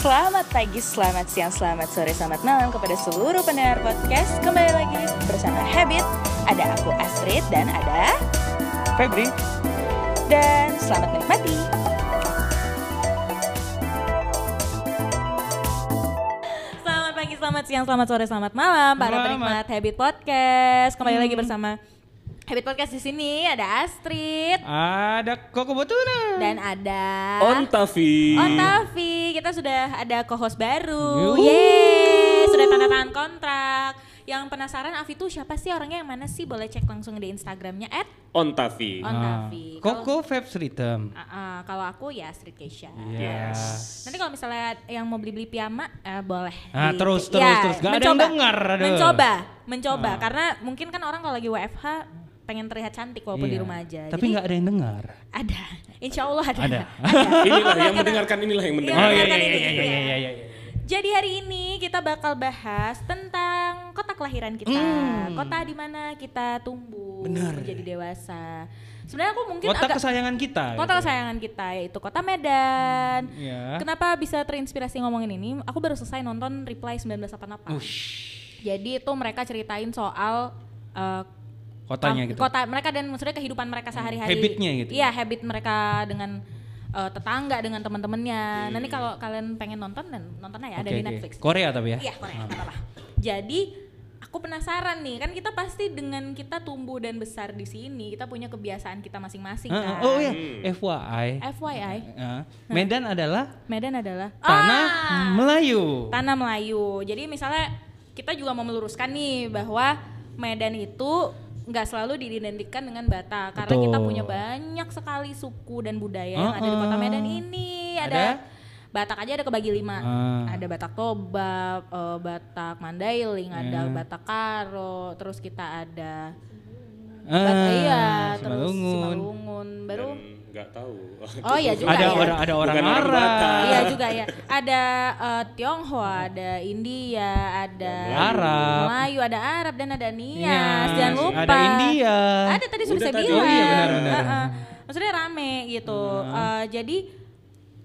Selamat pagi, selamat siang, selamat sore, selamat malam kepada seluruh pendengar podcast. Kembali lagi bersama Habit. Ada aku Astrid dan ada Febri. dan selamat menikmati. Selamat pagi, selamat siang, selamat sore, selamat malam para Selamat. penikmat Habit Podcast. Kembali lagi bersama Habit Podcast di sini ada Astrid Ada Koko Botuna. dan ada Ontavi. Ontavi, kita sudah ada co-host baru. Yuhu. Yeay, sudah tanda tangan kontrak. Yang penasaran Avi tuh siapa sih orangnya yang mana sih? Boleh cek langsung di Instagramnya at Ontavi. Ontavi. Kalau- Koko Vibes Rhythm. Ah, ah, kalau aku ya Street Keisha. Iya. Nanti kalau misalnya yang mau beli-beli piyama eh, boleh. Ah, di- terus, terus, ya, terus. Gak ada yang mencoba. dengar, aduh. Mencoba, mencoba. Ah. Karena mungkin kan orang kalau lagi WFH pengen terlihat cantik walaupun di Iya. rumah aja. Tapi Jadi nggak ada yang dengar. ada. Insya Allah ada. Ada. Inilah yang mendengarkan inilah yang Iya, mendengar. Oh iya iya iya iya iya. iya iya. iya. Jadi hari ini kita bakal bahas tentang kota kelahiran kita, Hmm. kota di mana kita tumbuh Benar. menjadi dewasa. Sebenarnya aku mungkin Kota agak kesayangan kita. kota gitu. kesayangan kita yaitu kota Medan. Iya. Kenapa bisa terinspirasi ngomongin ini? Aku baru selesai nonton Reply 1988. Ush. Jadi itu mereka ceritain soal uh, Kotanya kam- gitu. Kota mereka dan maksudnya kehidupan mereka sehari-hari. Habitnya gitu. Iya, habit mereka dengan uh, tetangga dengan teman-temannya. Nanti kalau kalian pengen nonton dan nonton aja ada Oke, di oke. Netflix. Korea tapi ya. Iya, Korea, apa-apa. Jadi aku penasaran nih, kan kita pasti dengan kita tumbuh dan besar di sini, kita punya kebiasaan kita masing-masing Ah, kan. ah. oh ya, Hmm. FYI. FYI, ah, Medan adalah Medan adalah tanah Ah, Melayu. tanah Melayu. Jadi misalnya kita juga mau meluruskan nih bahwa Medan itu nggak selalu diidentikan dengan Batak karena Betul. kita punya banyak sekali suku dan budaya yang ada di kota. Medan ini. Ada, Ada? Batak aja ada kebagi lima. Ah. Ada Batak Toba, eh, Batak Mandailing, ada Iya. Batak Karo, terus kita ada Ah, Batak iya, terus Simalungun. Simalungun. Baru Dan nggak tahu. Oh iya juga Ada ya. orang ada orang Bukan orang Arab. Batak. Iya juga ya. Ada eh, Tionghoa, ada India, ada Arab. Melayu, ada Arab dan ada Nias. Iya, Jangan lupa. ada India. Ada tadi sudah Udah saya bilang. Oh iya, benar-benar. Heeh. Maksudnya rame gitu. Eh, jadi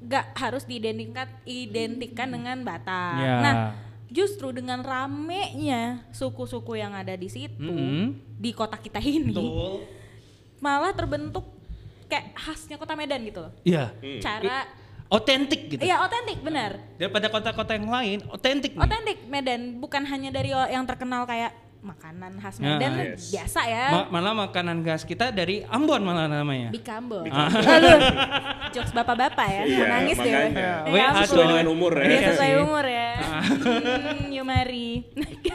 nggak harus diidentikan identikan dengan Batak. Ya. Nah, justru dengan ramenya suku-suku yang ada di situ Mm-mm. di kota kita ini malah terbentuk kayak khasnya kota Medan gitu loh. Iya. Hmm. Cara Otentik gitu. Iya otentik benar. Daripada kota-kota yang lain, otentik nih. Otentik Medan bukan hanya dari yang terkenal kayak makanan khas Nah, Medan yes. biasa ya. Ma- malah makanan khas kita dari Ambon malah namanya. Bikambon. Bikambon. Lalu jokes bapak-bapak ya, Iya, menangis deh. Ya. Sesuai dengan umur ya. Iya Iya sesuai sih. umur ya. Hmm, Yumari.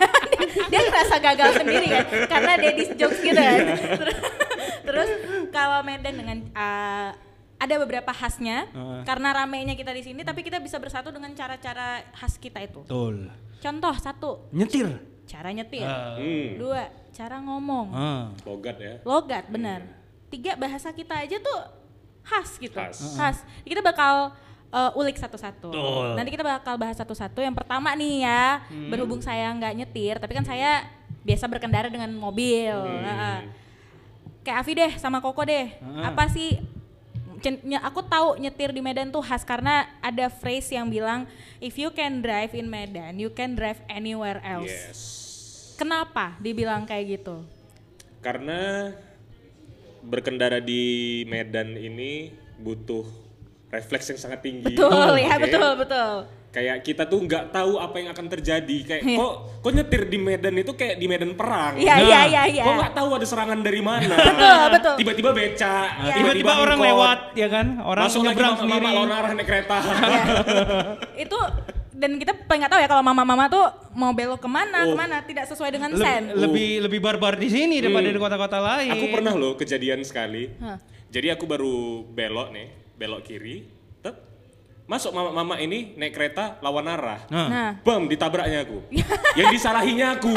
dia ngerasa gagal sendiri kan, karena daddy jokes gitu kan. Terus, kalau Medan dengan uh, ada beberapa khasnya, Heeh. karena ramenya kita di sini, tapi kita bisa bersatu dengan cara-cara khas kita itu. Betul. Contoh satu, Nyetir. cara nyetir. Hmm. Dua, cara ngomong. Ah. Logat ya. Logat, benar. Tiga, bahasa kita aja tuh khas gitu. Khas. Khas. Kita bakal uh, ulik satu-satu. Betul. Nanti kita bakal bahas satu-satu. Yang pertama nih ya, Hmm. berhubung saya nggak nyetir, tapi kan saya biasa berkendara dengan mobil. Hmm. Heeh. Kayak Avi deh sama Koko deh. Heeh. Apa sih aku tahu nyetir di Medan tuh khas karena ada phrase yang bilang if you can drive in Medan, you can drive anywhere else. Yes. Kenapa dibilang kayak gitu? Karena berkendara di Medan ini butuh refleks yang sangat tinggi. Betul ya, Oke? betul betul. Kayak kita tuh nggak tahu apa yang akan terjadi. Kayak Iya. kok kok nyetir di Medan itu kayak di Medan perang. Iya Nah, iya iya iya. Kok nggak tahu ada serangan dari mana? Betul, betul. Tiba-tiba beca, Iya. Tiba-tiba orang lewat ya kan, orang Langsung lagi nyebrang mama, sendiri. mama arah naik kereta. Iya. itu dan kita pengen nggak tahu ya kalau mama-mama tuh mau belok ke mana Oh. ke mana tidak sesuai dengan Leb- sen. lebih lebih barbar di sini daripada di kota-kota lain. Aku pernah loh kejadian sekali. Hah. Jadi aku baru belok nih, belok kiri. Masuk mama-mama ini naik kereta lawan arah. Nah. Nah, Bam, ditabraknya aku. Yang disalahinya aku.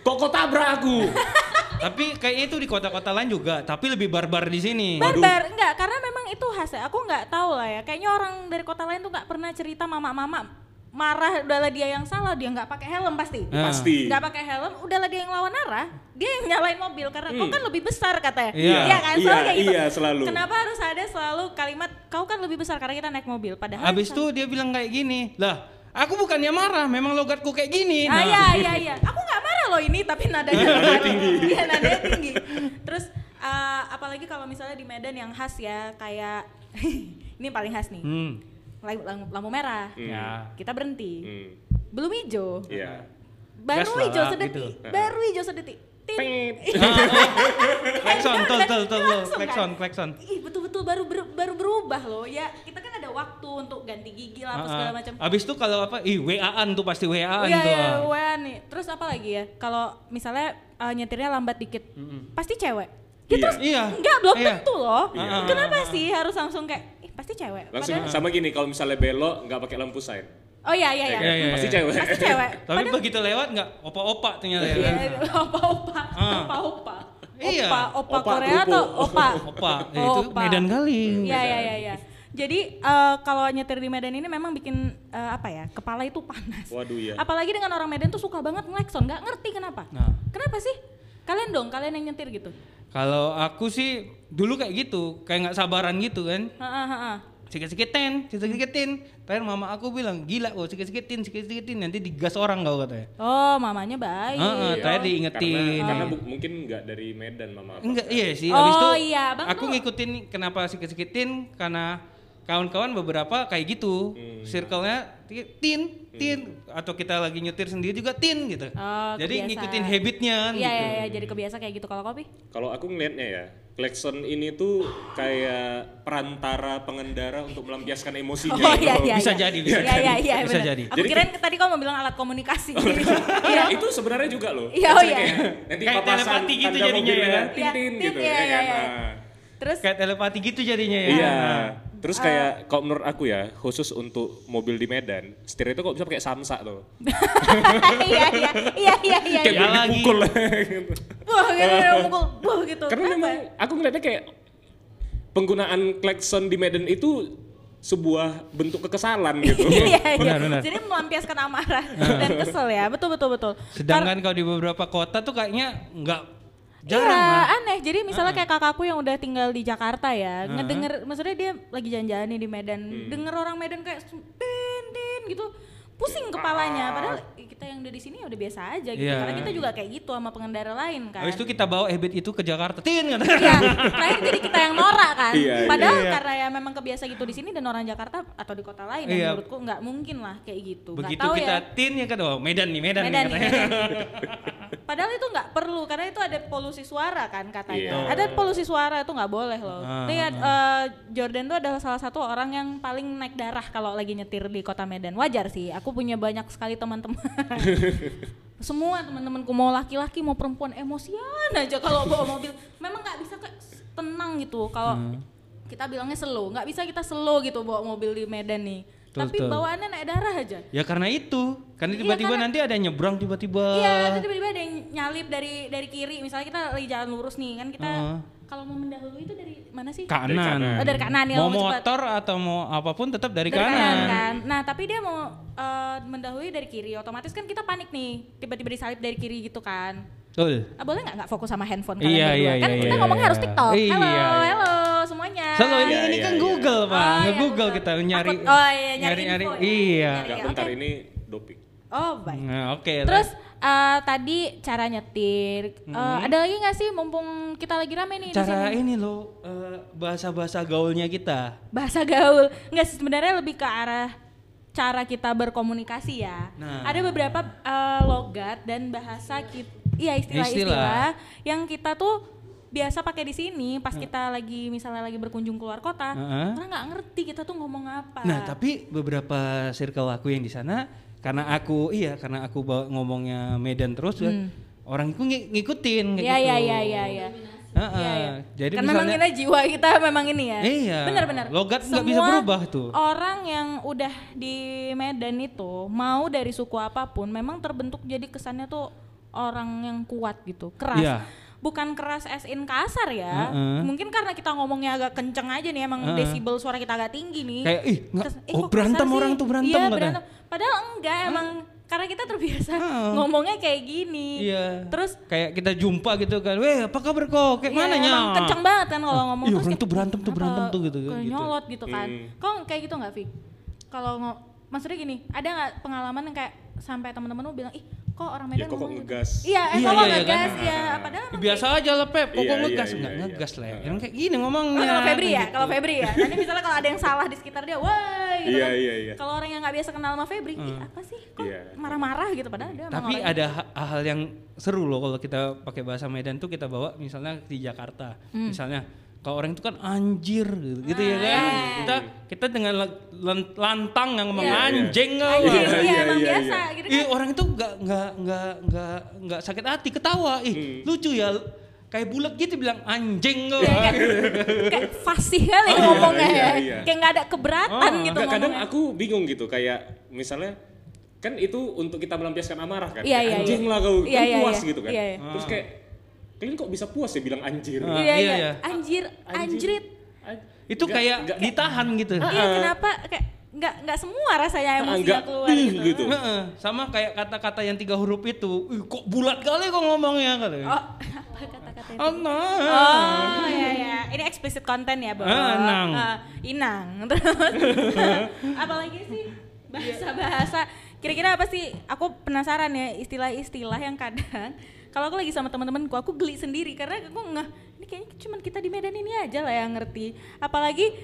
Kok kok tabrak aku? Tapi kayaknya itu di kota-kota lain juga, tapi lebih barbar di sini. barbar enggak karena memang itu khas ya. Aku nggak tahu lah ya. Kayaknya orang dari kota lain tuh nggak pernah cerita mama-mama marah udahlah dia yang salah dia nggak pakai helm pasti Ah. Pasti. nggak pakai helm udahlah dia yang lawan arah dia yang nyalain mobil karena kau Hmm. kan lebih besar katanya Iya. kan selalu Iya, kayak gitu iya, selalu. kenapa harus ada selalu kalimat kau kan lebih besar karena kita naik mobil padahal Habis itu dia bilang kayak gini, lah aku bukannya marah, memang logatku kayak gini. Ah Nah, iya iya iya. Aku nggak marah loh ini tapi nadanya nadanya tinggi. Iya nadanya tinggi. Terus eh, apalagi kalau misalnya di Medan yang khas ya kayak ini paling khas nih. Hmm. Lampu, lampu- merah. Hmm. Ya. Kita berhenti. Hmm. Belum hijau. Iya. Baru Gas hijau gitu. sedetik. Baru hijau sedetik. Klekson, tol, tol, tol, tol, klekson, kan? klekson. Ih betul-betul baru ber- baru berubah loh ya. Kita kan ada waktu untuk ganti gigi lah apa segala Ah, ah. macam. Habis itu kalau apa, ih WA-an tuh pasti WA-an Iya, tuh. iya, ah. WA nih. Terus apa lagi ya? Kalau misalnya eh, nyetirnya lambat dikit, pasti cewek. Ya Iya. terus Iya. enggak belum Iya. tentu loh. Iya. Kenapa sih harus langsung kayak, pasti cewek. Langsung Padahal- sama gini kalau misalnya belok nggak pakai lampu sign. oh iya iya iya. Ya? Iya, iya, Pasti iya. cewek. Pasti cewek. Tapi Padahal- begitu lewat nggak opa-opa ternyata ya Iya, kan? opa-opa, Ah. opa-opa. Iya. Opa, opa Opa Korea atau opa? Opa, ya itu Opa. Medan kali. Iya iya iya iya. Jadi eh, kalau nyetir di Medan ini memang bikin eh, apa ya? Kepala itu panas. Waduh ya. Apalagi dengan orang Medan tuh suka banget ngelekson, nggak ngerti kenapa. Nah. Kenapa sih? Kalian dong, kalian yang nyetir gitu. Kalau aku sih dulu kayak gitu, kayak nggak sabaran gitu kan. Heeh, heeh. Sikit-sikitin, sikit-sikitin. Terakhir mama aku bilang, gila kok sikit-sikitin, sikit-sikitin. Nanti digas orang kau katanya. Oh, mamanya baik. Heeh, Iya. terakhir diingetin. Karena, karena bu- mungkin nggak dari Medan mama. apa. Enggak, iya sih. Oh, Habis itu iya, Bang aku tuh. ngikutin kenapa sikit-sikitin karena kawan-kawan beberapa kayak gitu. Hmm. Circle-nya ti- tin, tin atau kita lagi nyetir sendiri juga tin gitu. Oh, Jadi kebiasa. ngikutin habitnya kan Iya, gitu. iya, iya, jadi kebiasa kayak gitu kalau kopi. Kalau aku ngelihatnya ya, klakson ini tuh kayak perantara pengendara untuk melampiaskan emosinya. Oh iya iya. Bisa iya. jadi, bisa Iya iya iya. Bisa benar. jadi. Aku Jadi- kirain tadi kau mau bilang alat komunikasi. Iya, itu sebenarnya juga loh. Iya, oh iya. Nanti Kayak papasan telepati gitu jadinya ya. Tin Iya, tin gitu iya, ya iya, kan. iya. Nah. Terus Kayak telepati gitu jadinya ya. Iya. Ah. Terus kayak kalau menurut aku ya, khusus untuk mobil di Medan, setir itu kok bisa pakai samsa tuh. iya iya iya iya iya. Kayak Iya lagi. dipukul gitu. Wah, gitu mukul, wah gitu. Karena Kenapa? memang aku ngeliatnya kayak penggunaan klakson di Medan itu sebuah bentuk kekesalan gitu. Iya iya. Benar, benar. Jadi melampiaskan amarah dan kesel ya. Betul betul betul. Sedangkan kalau di beberapa kota tuh kayaknya nggak Iya, lah. aneh. Jadi misalnya kayak kakakku yang udah tinggal di Jakarta ya, ngedenger, maksudnya dia lagi jalan-jalan nih di Medan, Hmm. denger orang Medan kayak tin tin gitu, pusing kepalanya. Padahal eh, kita yang udah di sini ya udah biasa aja gitu, Iya. karena kita juga kayak gitu sama pengendara lain kan. Habis itu kita bawa habit itu ke Jakarta. Tin katanya. Iya, terakhir jadi kita yang norak kan. Iya, iya. Padahal Iya. karena ya memang kebiasa gitu di sini dan orang Jakarta atau di kota lain, ya menurutku nggak mungkin lah kayak gitu. Begitu tahu kita ya. tin ya kan, oh Medan nih, Medan, Medan nih katanya. Nih. Padahal itu nggak perlu karena itu ada polusi suara kan katanya. Iya. Ada polusi suara itu nggak boleh loh. Ah, Nih eh, Jordan tuh adalah salah satu orang yang paling naik darah kalau lagi nyetir di kota Medan. Wajar sih. Aku punya banyak sekali teman-teman. Semua teman-temanku mau laki-laki mau perempuan emosian aja kalau bawa mobil. Memang nggak bisa kayak tenang gitu. Kalau Hmm. kita bilangnya slow, nggak bisa kita slow gitu bawa mobil di Medan nih. Betul, Tapi betul. bawaannya naik darah aja. Ya karena itu, karena Iya, tiba-tiba karena- nanti ada yang nyebrang tiba-tiba. Iya, nanti tiba-tiba ada yang nyalip dari dari kiri. Misalnya kita lagi jalan lurus nih, kan kita Heeh. kalau mau mendahului itu dari mana sih? Kanan. kanan. Oh, dari kanan ya, Mau cepat. motor atau mau apa pun tetap dari, Dari kanan. kanan. kan. Nah, tapi dia mau eh, mendahului dari kiri, otomatis kan kita panik nih. Tiba-tiba disalip dari kiri gitu kan. Betul. Ah, boleh nggak nggak fokus sama handphone kalian Iya, berdua? iya, Kan iya, kita iya, ngomongnya iya. harus TikTok. Iya, halo, iya. halo semuanya. Selalu ini Iya, ini iya, kan iya. Google, Pak. Oh, iya, Nge-Google Google. kita nyari Takut- oh, iya, nyari info ya. Iya. Nyari. Enggak bentar ini doping. Oh, baik. Nah, oke. Terus eh, tadi cara nyetir, Eh, Hmm. ada lagi nggak sih mumpung kita lagi rame nih di cara sini? ini loh eh, bahasa-bahasa gaulnya kita. bahasa gaul nggak sih sebenarnya lebih ke arah cara kita berkomunikasi ya Nah. ada beberapa eh, logat dan bahasa kita iya istilah-istilah yang kita tuh biasa pakai di sini pas kita lagi misalnya lagi berkunjung keluar kota Heeh. orang nggak ngerti kita tuh ngomong apa Nah, tapi beberapa circle aku yang di sana karena aku iya karena aku bawa ngomongnya Medan terus ya, Hmm. orang itu ng- ngikutin kayak Iya gitu. iya iya iya iya. Heeh. Iya, iya. Jadi kan memang misalnya kita jiwa kita memang ini ya. Iya. Benar-benar. Logat nggak bisa berubah tuh. Orang yang udah di Medan itu mau dari suku apa pun memang terbentuk jadi kesannya tuh orang yang kuat gitu, keras. Iya. Bukan keras as in kasar ya. Heeh. Mungkin karena kita ngomongnya agak kenceng aja nih emang Heeh. desibel suara kita agak tinggi nih. kayak ih nggak "Eh, oh kok berantem orang sih?" tuh berantem iya, katanya. berantem. Padahal enggak emang karena kita terbiasa Heeh. ngomongnya kayak gini. Iya. Terus kayak kita jumpa gitu kan, weh apa kabar kok? Kayak Iya, mana nya? kenceng banget kan kalau ngomong Iya, terus orang tuh berantem tuh, berantem tuh gitu, Kayak gitu. nyolot gitu kan. Hmm. Kok kayak gitu nggak, Vi? Kalau ngo- maksudnya gini, ada nggak pengalaman yang kayak sampai teman-teman lu bilang, ih kok orang Medan Ya, kok gitu?" ngegas. Iya, eh, Iya, kok iya, iya, ngegas, kan? iya. Padahal Biasa aja lah Pep, kok Iya, kok iya, ngegas iya, enggak iya. ngegas lah ya. Kayak gini Oh, ngomongnya. kalau Febri ya, gitu. kalau Febri ya. Nanti misalnya kalau ada yang salah di sekitar dia, wah gitu Iya, kan. iya, iya. Kalau orang yang nggak biasa kenal sama Febri, ih apa sih? Kok Iya. marah-marah gitu padahal dia Tapi ada ha- hal yang seru loh kalau kita pakai bahasa Medan tuh kita bawa misalnya di Jakarta. Hmm. Misalnya kalau orang itu kan anjir gitu, gitu ya Ah, kan. iya. Kita kita dengan la- lan- lantang yang ngomong Iya. anjing iya, Iya, emang iya, biasa iya. gitu Ih, kan. orang itu nggak nggak nggak nggak nggak sakit hati ketawa. Ih, Hmm. lucu ya. Kayak bulat gitu bilang anjing. Iya, kayak, fasih kali Oh, ngomongnya iya, ya. iya. Kayak nggak ada keberatan Oh, gitu Enggak, kadang ngomongnya. aku bingung gitu kayak misalnya kan itu untuk kita melampiaskan amarah kan. Iya, iya, anjing iya. lah kau, Iya, kan iya, puas iya. gitu kan. Iya, iya. Terus kayak kalian kok bisa puas ya bilang anjir? Ah, Iya, iya, iya. Anjir, anjrit. An- Itu nggak- kayak nggak- ditahan gitu. Iya, kenapa kayak nggak nggak semua rasanya Ah, emosinya nggak, keluar ih, gitu. gitu. Heeh, sama kayak kata-kata yang tiga huruf itu. Ih, kok bulat kali kok ngomongnya kali. Oh, apa kata-kata itu? Oh, nah. Oh, iya ya. Ini explicit content ya, Bos. Ah, Nang. Ah, inang. Terus apalagi sih bahasa-bahasa kira-kira apa sih? Aku penasaran ya istilah-istilah yang kadang kalau aku lagi sama teman-temanku aku geli sendiri karena aku nggak ini kayaknya cuman kita di Medan ini aja lah yang ngerti. Apalagi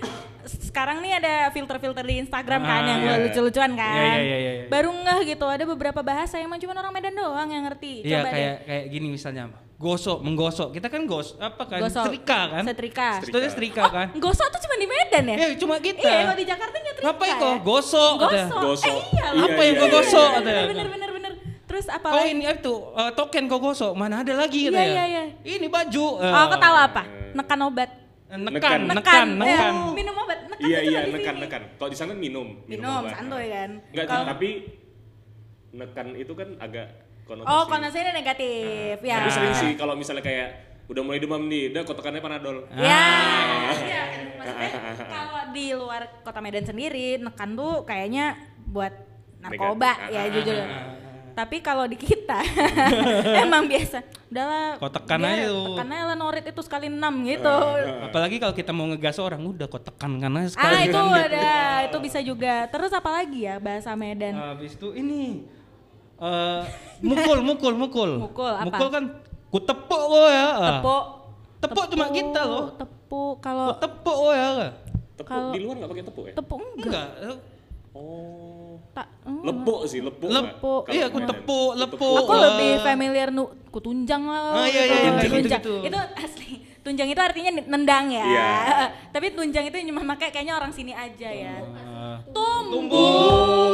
sekarang nih ada filter-filter di Instagram kan Ah, yang iya. lucu-lucuan kan. Iya, iya, iya, iya. Baru ngeh gitu ada beberapa bahasa yang cuma orang Medan doang yang ngerti. Iya Coba deh. kayak kayak gini misalnya gosok menggosok kita kan gos apa kan Gosok. setrika kan Setrika. itu setrika kan Gosok tuh cuma di Medan ya? ya cuma kita Iya, kalau di Jakarta nyetrika ngapain ya? kok gosok. Gosok. Gosok. Eh, iya. Apa yang iya, iya, gosok iya. bener bener. Terus apa lagi? ini itu eh, token kau gosok mana ada lagi Iya, katanya iya, iya. ini baju Oh, aku tahu apa? Nekan obat. nekan Nekan. nekan Eh, nekan minum obat. Nekan Iya iya di nekan sini. nekan. Kalau di sana minum. Minum, obat. santuy kan. Enggak, Kalau- tapi nekan itu kan agak konotasi. Oh, konotasinya negatif. Ya. Tapi sering sih kalau misalnya kayak udah mulai demam nih, udah kotokannya panadol. Ya, Ah. iya kan. Maksudnya kalau di luar kota Medan sendiri, nekan tuh kayaknya buat narkoba Negatif. ya Ah, jujur. ah, ah, Tapi kalau di kita emang biasa. Udahlah. Kau tekan dia aja tuh. Tekan aja lah norit itu sekali enam gitu. apalagi kalau kita mau ngegas orang udah kau tekan karena Ah sekali itu kan gitu. ada, itu bisa juga. Terus apa lagi ya bahasa Medan? habis itu ini eh mukul mukul mukul Mukul, apa? mukul kan ku tepuk kau ya Ah. Tepuk. Tepuk cuma kita loh. Tepuk kalau tepuk kau ya Tepuk di luar nggak pakai tepuk ya? tepuk enggak. enggak Oh. Tak. hmm. Lepuk sih, lepuk. Lepuk. iya aku tepuk lepuk Aku eh, lebih familiar nu kutunjang lah. Ah, iya, gitu. iya, iya, tunjang. gitu-gitu. Itu asli. Tunjang itu artinya nendang ya. Iya. Tapi tunjang itu cuma pakai kayaknya orang sini aja ya. Ah. Tumbuh.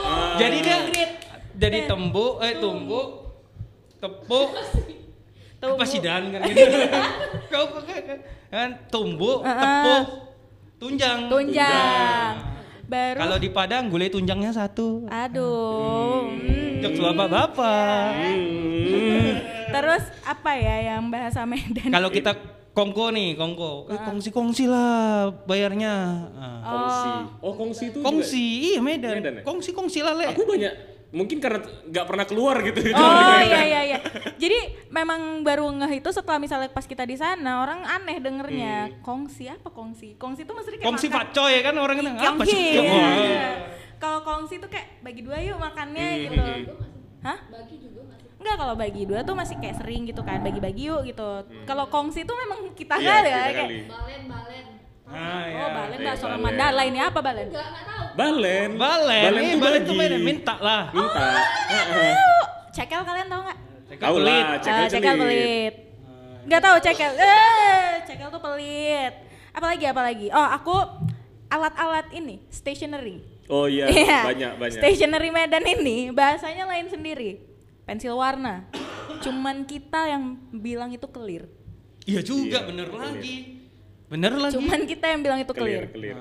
Ah. jadi dia jadi tembuk eh tumbuk tepuk Tumbuh. apa sih dan kan gitu kau kan tumbuk Ah, ah. tepuk tunjang Tunjang. Baru kalau di Padang gulai tunjangnya satu aduh. hmm. jok bapak bapak Hmm. Terus apa ya yang bahasa Medan? kalau kita kongko nih kongko eh, kongsi kongsi lah bayarnya Ah. Kongsi. Oh, kongsi itu juga- kongsi iya Medan, Medan ya? kongsi kongsi lah le Aku banyak mungkin karena nggak pernah keluar gitu. Oh iya iya iya. Jadi memang baru ngeh itu setelah misalnya pas kita di sana orang aneh dengernya kongsi apa kongsi? Kongsi itu maksudnya kayak Hmm. kongsi makan- pacoy kan orang kan apa sih Yonghi, Oh. iya. Kalau kongsi tuh kayak bagi dua yuk makannya Hmm, gitu. hmm, Hah? Bagi juga Enggak kalau bagi dua tuh masih kayak sering gitu kan bagi-bagi yuk gitu. Kalau kongsi tuh memang kita Hmm. Iya, kali ya kayak balen balen Ah. Oh balen Iya, bahasa orang. Mandala ini apa balen? enggak enggak tahu Balen. Balen, Balen tuh balen tuh. Medan, minta lah. Minta. Tahu. Cekel kalian tahu nggak? Tahu lah, cekel Ah, cekel pelit. Nggak tahu cekel. Eh, cekel tuh pelit. Apalagi apalagi? Oh, aku alat-alat ini stationery. Oh iya, Iya. banyak banyak. Stationery Medan ini bahasanya lain sendiri. Pensil warna. Cuman kita yang bilang itu clear. Iya juga, Iya, bener clear. lagi. Bener lagi. Cuman kita yang bilang itu Clear, clear. clear.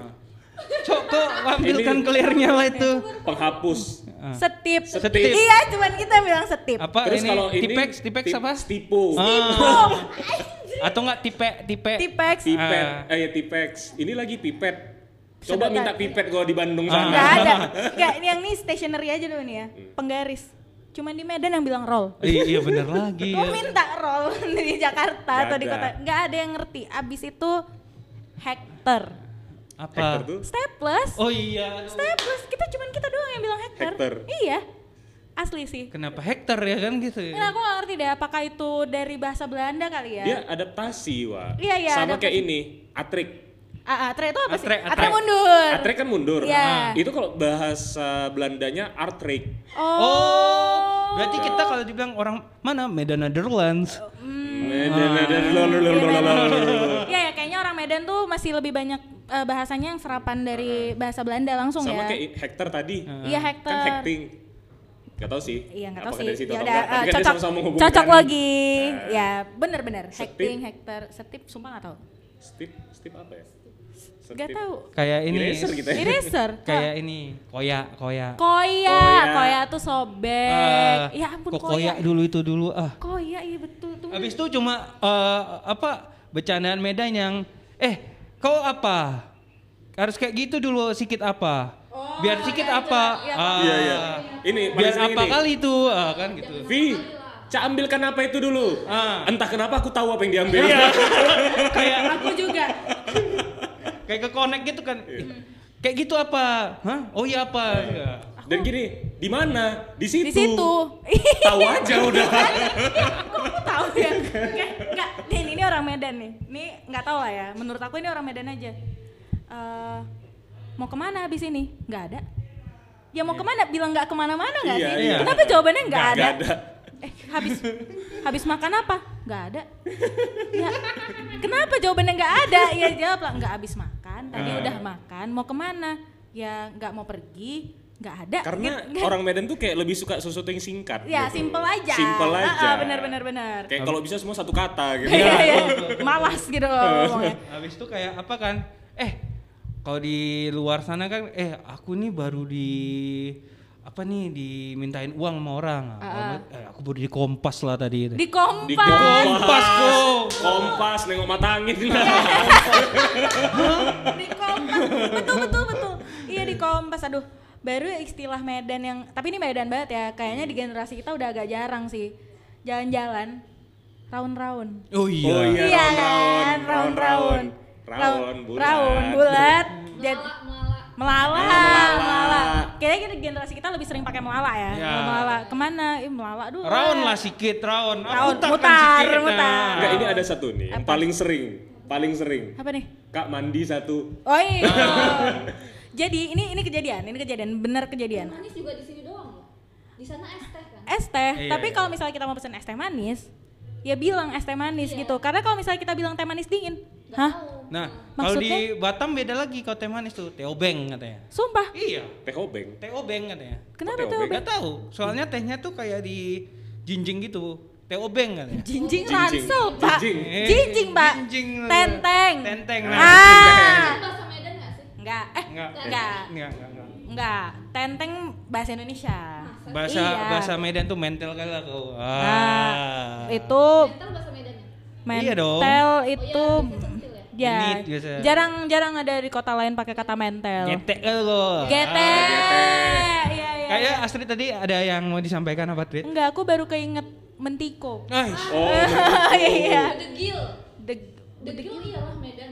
Cok, kok ambilkan clearnya lah itu. Penghapus. Setip. Setip. Iya, cuman kita bilang setip. Apa Terus ini? kalau ini tipex, tipex tip- apa? Stipo. Ah. Atau enggak tipe, tipe. Tipex. Pipet. Ah. Eh ya tipex. Ini lagi pipet. Coba minta pipet gua di Bandung Ah. sana. Nggak ada. Nggak, ini yang ini stationery aja dulu nih ya. Penggaris. Cuman di Medan yang bilang roll. iya iya bener lagi Gue ya. minta roll di Jakarta Nggak atau di kota. Nggak ada yang ngerti. Abis itu hektar. apa tuh Staples. oh iya. Staples. Kita cuman kita doang yang bilang hektar. Hektar. Iya. Asli sih. kenapa hektar ya kan gitu ya Nah, aku gak ngerti deh apakah itu dari bahasa Belanda kali ya. dia adaptasi, Wak. Iya, iya, Sama adaptasi. kayak ini, atrik. Ah, atre itu apa sih? Atre, Atre, atre. mundur. Atrik kan mundur. Iya. Nah, Itu kalau bahasa Belandanya artrik. Oh. Oh, berarti kita kalau dibilang orang mana Medan Netherlands. Iya ya, kayaknya orang Medan tuh masih lebih banyak eh, bahasanya yang serapan dari bahasa Belanda langsung Sama ya. kayak hektar tadi. Iya Kan hektar. hekting. Gak tau sih. Iya nggak tahu apakah sih. dari situ Ya atau udah enggak. Tapi eh, kan dia cocok menghubungkan. cocok lagi. Nah. Ya bener-bener. Setip. Hekting, hektar, setip, sumpah nggak tahu. Stip, stip apa ya? Gak Setip. tahu. Kayak ini. Eraser gitu ya. Eraser. Kayak ini, koya, koya. Koya, Koya. koya tuh sobek. Ah, ya ampun kok koya. koya dulu itu dulu ah. Koya iya betul tuh. Habis itu cuma eh, apa bercandaan Medan yang eh kau apa? Harus kayak gitu dulu sikit apa? Biar sikit apa? Ah, Iya, iya. Ini Biar apa ini. kali itu? Ah, kan gitu. Vi, Cak ambilkan apa itu dulu? Ah. Entah kenapa aku tahu apa yang diambil. Iya. kayak Aku juga. kayak ke connect gitu kan. Iya. Kayak gitu apa? Hah? Oh iya apa? Iya. Dan gini, di mana? Di situ. Di situ. Tahu aja udah. Kok aku tahu ya? Kayak enggak, nih ini orang Medan nih. Ini nggak tahu lah ya. Menurut aku ini orang Medan aja. Eh mau ke mana habis ini? Nggak ada. Ya mau ke mana? Bilang nggak ke mana-mana nggak Iya, sih? iya. Kenapa jawabannya nggak ada? nggak ada. Eh habis habis makan apa? Nggak ada. Ya, kenapa jawabannya nggak ada? Ya jawab lah nggak habis makan. Tadi Ah. udah makan. Mau ke mana? Ya nggak mau pergi. Nggak ada. Karena Gitu. orang Medan tuh kayak lebih suka sesuatu yang singkat. Ya gitu. simple aja. Simple aja. ah, benar benar benar. Kayak kalau bisa semua satu kata gitu. Iya iya. Malas gitu ngomongnya. Habis itu kayak apa kan? Eh, kalau di luar sana kan eh aku nih baru di apa nih dimintain uang sama orang. Eh, aku baru di Kompas lah tadi. Di kompas. Di kompas. Kompas kok. Kompas nengok mata angin. di kompas. Betul betul betul. Iya di kompas. Aduh, baru istilah Medan yang tapi ini Medan banget ya. Kayaknya di generasi kita udah agak jarang sih. Jalan-jalan raun-raun. Oh iya. Oh iya, Iya raun-raun, kan, raun-raun. Raun, bulat. Raun, bulat. Jadi melala, melala. Kayaknya kita generasi kita lebih sering pakai melala ya. Ya. Melala ke mana? Ih, melala dulu. Raun lah sikit, raun. Ah, Raun, putarkan mutar, sikit, mutar. nah. Enggak, ini ada satu nih yang Apa? paling sering, paling sering. Apa nih? Kak mandi satu. Oh iya. Jadi ini ini kejadian, ini kejadian, benar kejadian. manis juga di sini doang loh. Di sana es teh kan. Es teh, Iya, tapi iya. kalau misalnya kita mau pesen es teh manis, ya bilang es teh manis Iya. gitu. Karena kalau misalnya kita bilang teh manis dingin, Nggak hah? tahu. Nah, kalau di? Batam beda lagi kalau teh manis tuh, teh obeng katanya. Sumpah. Iya, Teh obeng. teh obeng katanya. Kenapa teh obeng? Gak tahu, soalnya tehnya tuh kayak di jinjing gitu. Teh obeng katanya. Jinjing Jinjing. ransel, Pak. Jinjing. Eh, Jinjing, Pak. jinjing. Tenteng. Tenteng. Nah, Ah. Enggak. Eh, Enggak. enggak. Enggak, enggak, enggak. Enggak. Tenteng bahasa Indonesia. Bahasa Iya. bahasa Medan tuh mental kali lah kau. Nah, Ah. itu Mental bahasa Medan ya? mental Iya dong. itu Oh iya, ya? ya. Genit biasa. Jarang jarang ada di kota lain pakai kata mental. Getek kali kau. Gete. Ah, Iya, iya. Kayak iya. Astrid tadi ada yang mau disampaikan apa, Trit? Enggak, aku baru keinget mentiko. Ay, Oh, Iya. Bedegil. Deg Bedegil iyalah Medan.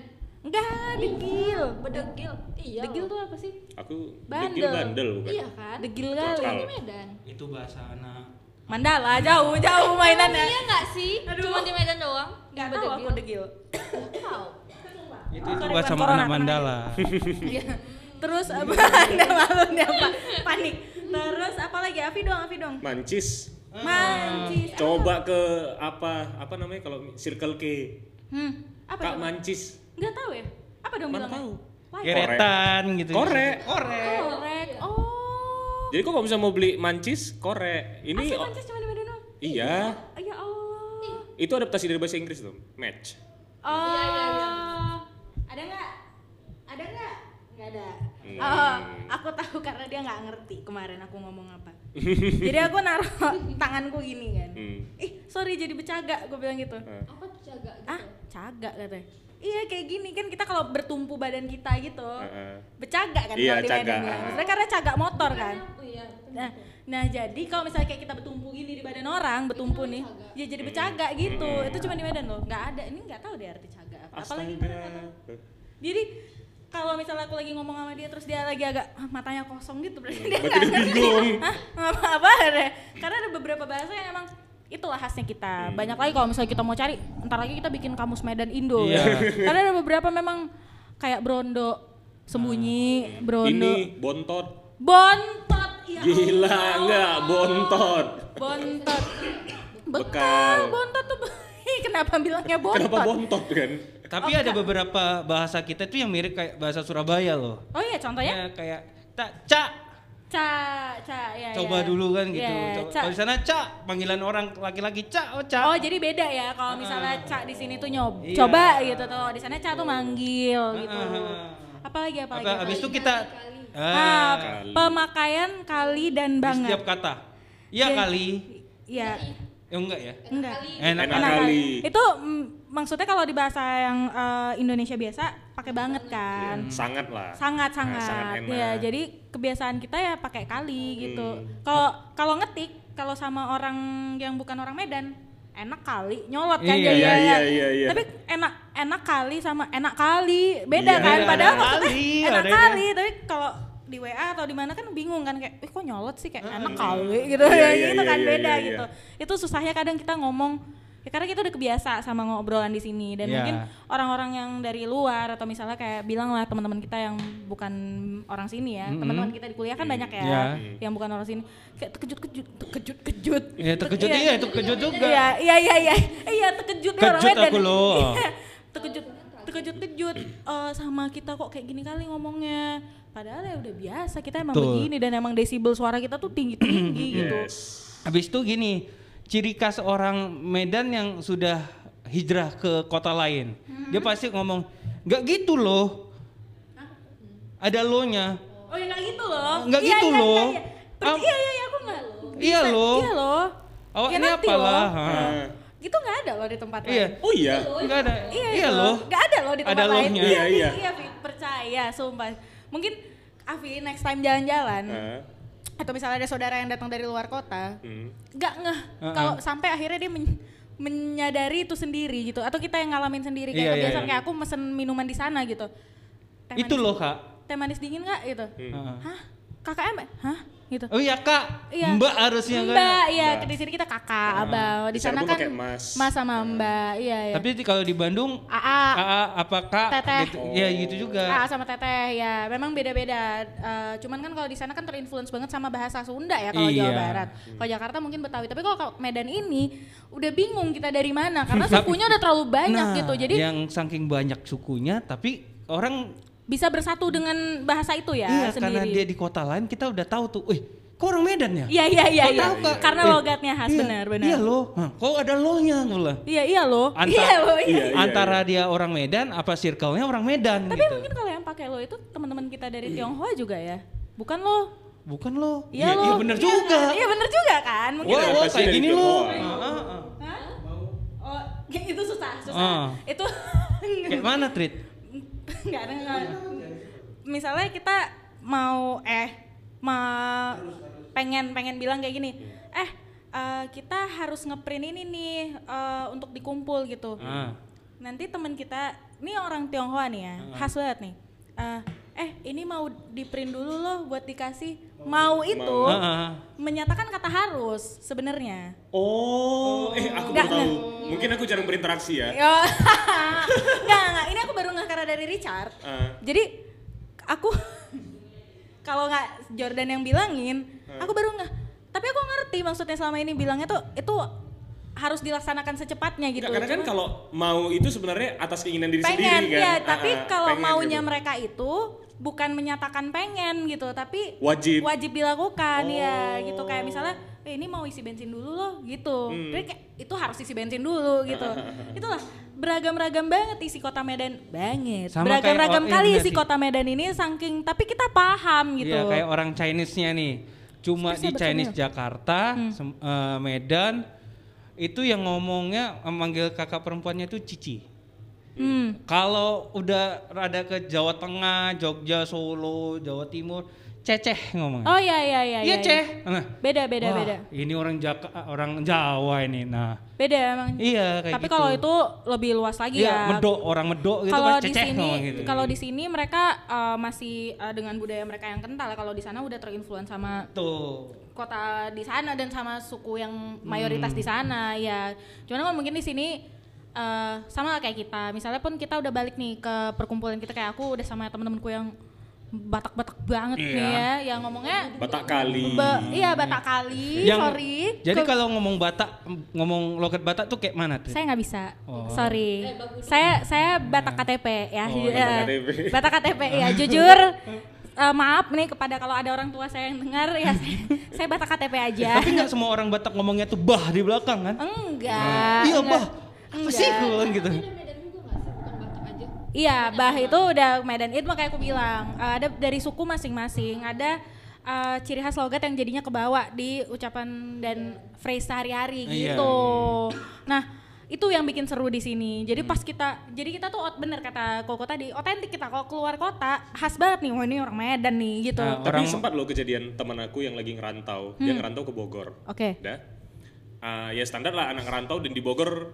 Enggak, degil. Bedegil. Iya Degil tuh apa sih? aku Bandel. degil bandel bukan? Iya kan? Degil Total. kali. Ini Medan. itu bahasa anak. Mandala jauh jauh mainannya. Iya nggak sih? Aduh. Cuma di Medan doang. Enggak tahu aku degil. Tahu. Itu itu bahasa anak Mandala. Iya. Terus apa? Anda malu dia apa? Panik. Terus apa lagi? Afi dong, Afi dong. Mancis. Mancis. Coba ke apa apa namanya kalau Circle K. Hmm. Apa? Kak? Mancis. Enggak tahu ya? Apa dong Mana bilangnya? tahu? Like. Geretan gitu. Korek. Korek. Korek. Oh. Jadi kok kalau bisa mau beli mancis, korek. Ini Asli oh, Mancis cuma di Medan doang? iya. Ya Allah. Itu adaptasi dari bahasa Inggris tuh, match. Oh. Iya, iya, iya. Ada nggak? Ada nggak? Nggak ada. Hmm. Oh, aku tahu karena dia nggak ngerti kemarin aku ngomong apa. jadi aku naruh tanganku gini kan. Hmm. Ih, sorry jadi bercagak, gue bilang gitu. Apa tuh jaga gitu? Ah, cagak katanya. Iya kayak gini kan kita kalau bertumpu badan kita gitu Heeh. bercagak kan Iya, kalau di bilang. Maksudnya karena cagak motor kan Oh iya. nah nah jadi kalau misalnya kayak kita bertumpu gini di badan orang bertumpu nih ya jadi bercagak gitu itu cuma di Medan loh nggak ada ini nggak tahu deh arti cagak apa apalagi Astaga. Tahu. jadi kalau misalnya aku lagi ngomong sama dia terus dia lagi agak "Ah, matanya kosong gitu berarti dia Berarti nggak dia ngerti bingung. Hah? apa apa deh karena ada beberapa bahasa yang emang itulah khasnya kita Hmm. banyak lagi kalau misalnya kita mau cari ntar lagi kita bikin kamus Medan Indo Iya. ya. karena ada beberapa memang kayak Brondo sembunyi Brondo Ini bontot. bontot ya Gila Allah. enggak bontot. bontot bekal Bekal. bontot tuh kenapa bilangnya bontot Kenapa bontot kan? Tapi ada beberapa bahasa kita tuh yang mirip kayak bahasa Surabaya loh. oh iya contohnya Ya, kayak tak cak ca ca ya coba ya. dulu kan gitu. Ya, Ca. Kalau di sana cak panggilan orang laki-laki cak oh cak. Oh jadi beda ya kalau misalnya Ca di sini tuh nyob Iya. coba gitu tuh di sana Ca tuh manggil gitu. Ah. Apalagi apalagi. Apa, habis itu kita Ah, ah, Kali. pemakaian kali dan di banget. setiap kata. Iya Iya. kali. Iya. Ya enggak ya? Enggak. Enak, Enak kali. kali. Itu mm, maksudnya kalau di bahasa yang eh, Indonesia biasa pakai banget kan. Sangat lah. Sangat Nah, sangat sangat. enak. ya, jadi kebiasaan kita ya pakai kali gitu. Hmm. Kalau kalau ngetik kalau sama orang yang bukan orang Medan enak kali nyolot kan Iya, jadi iya, ya. iya, iya, iya. Tapi enak enak kali sama enak kali beda Iya, kan iya, padahal enak maksudnya kali, enak kali tapi kalau di WA atau di mana kan bingung kan kayak eh kok nyolot sih? Kayak enak kali gitu Iya, ya iya, gitu iya, kan iya, beda iya, gitu. Itu susahnya kadang kita ngomong ya karena kita udah kebiasa sama ngobrolan di sini. Dan Iya. mungkin orang-orang yang dari luar atau misalnya kayak bilang lah teman-teman kita yang bukan orang sini ya teman-teman kita di kuliah kan banyak ya Iya. yang bukan orang sini. Kayak terkejut-kejut terkejut-kejut. Ya, terkejut, iya, terkejut juga. iya iya iya iya. Iya terkejut orang Kejut Medan. aku loh. Iya, terkejut terkejut-kejut eh, sama kita kok kayak gini kali ngomongnya padahal ya udah biasa kita emang Betul. begini dan emang desibel suara kita tuh tinggi-tinggi gitu Habis itu gini, ciri khas orang Medan yang sudah hijrah ke kota lain. Dia pasti ngomong, nggak gitu loh. Ada lo-nya. oh ya nggak gitu loh Nggak Iya, gitu iya, loh. iya, iya. Per- Am- iya iya iya aku nggak Iya bisa- loh. iya loh Awak Ya ini apalah. loh. Nah, gitu nggak ada loh di tempat Iya. lain Oh iya. Nggak ada. Iya, Iya itu. loh. Nggak ada loh di tempat Ada lain. lohnya. Iya, iya. Iya, Fi, percaya, sumpah. Mungkin Avi next time jalan-jalan Nah, atau misalnya ada saudara yang datang dari luar kota, hmm. nggak ngeh Uh-uh. kalau sampai akhirnya dia men- menyadari itu sendiri gitu atau kita yang ngalamin sendiri kayak Iya, iya, kebiasaan iya. kayak aku mesen minuman di sana gitu. Teh Itu manis- loh kak. Teh manis dingin nggak gitu? Heeh. Hah? KKM? Hah? Gitu. Oh iya kak, Iya. mbak harusnya kan. Mbak, iya Mbak. di sini kita kakak, abang. Di Di sana kan mas. mas sama mbak, iya iya. Tapi kalau di Bandung, AA, AA apa kak? Teteh. Gitu. Iya gitu juga. AA sama teteh ya, memang beda-beda. Eh, cuman kan kalau di sana kan terinfluence banget sama bahasa Sunda ya kalau Jawa Iya. Barat. Kalau Jakarta mungkin Betawi. Tapi kalau kalau Medan ini udah bingung kita dari mana karena sukunya udah terlalu banyak Nah, gitu. Jadi yang saking banyak sukunya, tapi orang bisa bersatu dengan bahasa itu ya iya sendiri. karena dia di kota lain kita udah tahu tuh, wih, kok orang Medan ya? Iya iya iya iya. tahu, Kak? Karena Eh, logatnya khas iya, benar benar. Iya loh, Hah, kok ada lohnya gue bilang. Iya iya loh. Anta- iya loh. Iya. Iya, iya. Antara dia orang Medan, apa circle-nya orang Medan Tapi gitu. mungkin kalau yang pakai lo itu teman-teman kita dari Tionghoa juga ya. Bukan lo. Bukan loh. Iya lo. Iya bener juga. kan? Iya bener juga kan. Mungkin Wah, kayak gini. Hah? Oh, kayak itu susah, susah. Ah. Itu Kayak mana, Trit? Nggak ada nggak. Misalnya kita mau eh mau pengen pengen bilang kayak gini, eh eh, kita harus ngeprint ini nih eh, untuk dikumpul gitu. Ah. Nanti teman kita, ini orang Tionghoa nih ya, khas banget nih. Eh, eh ini mau di print dulu loh buat dikasih. Mau itu Ah, ah, ah. menyatakan kata harus sebenarnya. Oh, eh aku Nggak, baru tahu. Mungkin aku jarang berinteraksi ya. Ya, nggak nggak. Ini aku baru nggak karena dari Richard. Ah. Jadi aku kalau nggak Jordan yang bilangin, aku baru nggak. Tapi aku ngerti maksudnya selama ini bilangnya tuh itu harus dilaksanakan secepatnya gitu. Nggak, karena kan kalau mau itu sebenarnya atas keinginan diri pengen sendiri kan. ya, Ah, tapi kalau maunya gitu. mereka itu bukan menyatakan pengen gitu, tapi Wajib. wajib dilakukan ya Oh. gitu kayak misalnya eh, ini mau isi bensin dulu loh gitu. Hmm. Jadi kayak itu harus isi bensin dulu gitu. Itulah beragam-ragam banget isi kota Medan banget. Beragam-ragam oh, kali iya isi kota Medan ini saking tapi kita paham gitu. Iya, kayak orang Chinese-nya nih. Cuma di Bersama, Chinese bersama. Jakarta, Hmm. sem- eh, Medan itu yang ngomongnya memanggil kakak perempuannya itu Cici. Hmm. Kalau udah rada ke Jawa Tengah, Jogja, Solo, Jawa Timur, ceceh ngomongnya. Oh iya iya iya. Iya iya, ceh. iya. Nah, Beda beda wah, beda. Ini orang Jaka, orang Jawa ini. Nah, Beda emang. iya kayak Tapi gitu. kalau itu lebih luas lagi Iya, ya. medok orang medok gitu kalau kan di ceceh sini ngomong gitu. kalau di sini mereka uh, masih uh, dengan budaya mereka yang kental kalau di sana udah terinfluence sama tuh. kota di sana dan sama suku yang mayoritas di sana ya cuman kan mungkin di sini uh, sama kayak kita misalnya pun kita udah balik nih ke perkumpulan kita kayak aku udah sama temen-temenku yang batak-batak banget Iya. nih ya yang ngomongnya Batak kali. ba- iya batak kali Yang- sorry Jadi Ke- kalau ngomong Batak, ngomong logat Batak tuh kayak mana tuh? saya nggak bisa Oh. sorry saya saya batak KTP ya Oh, Iya. Batak KTP. batak KTP ya jujur eh, maaf nih kepada kalau ada orang tua saya yang dengar ya saya, saya batak KTP aja Tapi nggak semua orang Batak ngomongnya tuh bah di belakang kan? enggak iya enggak. bah. Apa sih Enggak. gue gitu? Sih? Iya, bah itu udah Medan itu makanya aku bilang eh, ada dari suku masing-masing, ada eh, ciri khas logat yang jadinya kebawa di ucapan dan phrase sehari-hari Iya. gitu. Nah, itu yang bikin seru di sini. Jadi Hmm. pas kita, jadi kita tuh ot- bener kata Koko tadi, otentik kita kalau keluar kota khas banget nih, wah ini orang Medan nih gitu. Nah, Tapi Orang- sempat loh kejadian teman aku yang lagi ngerantau. Dia ngerantau ke Bogor. Oke. Dah. Ah, ya standar lah anak ngerantau dan di Bogor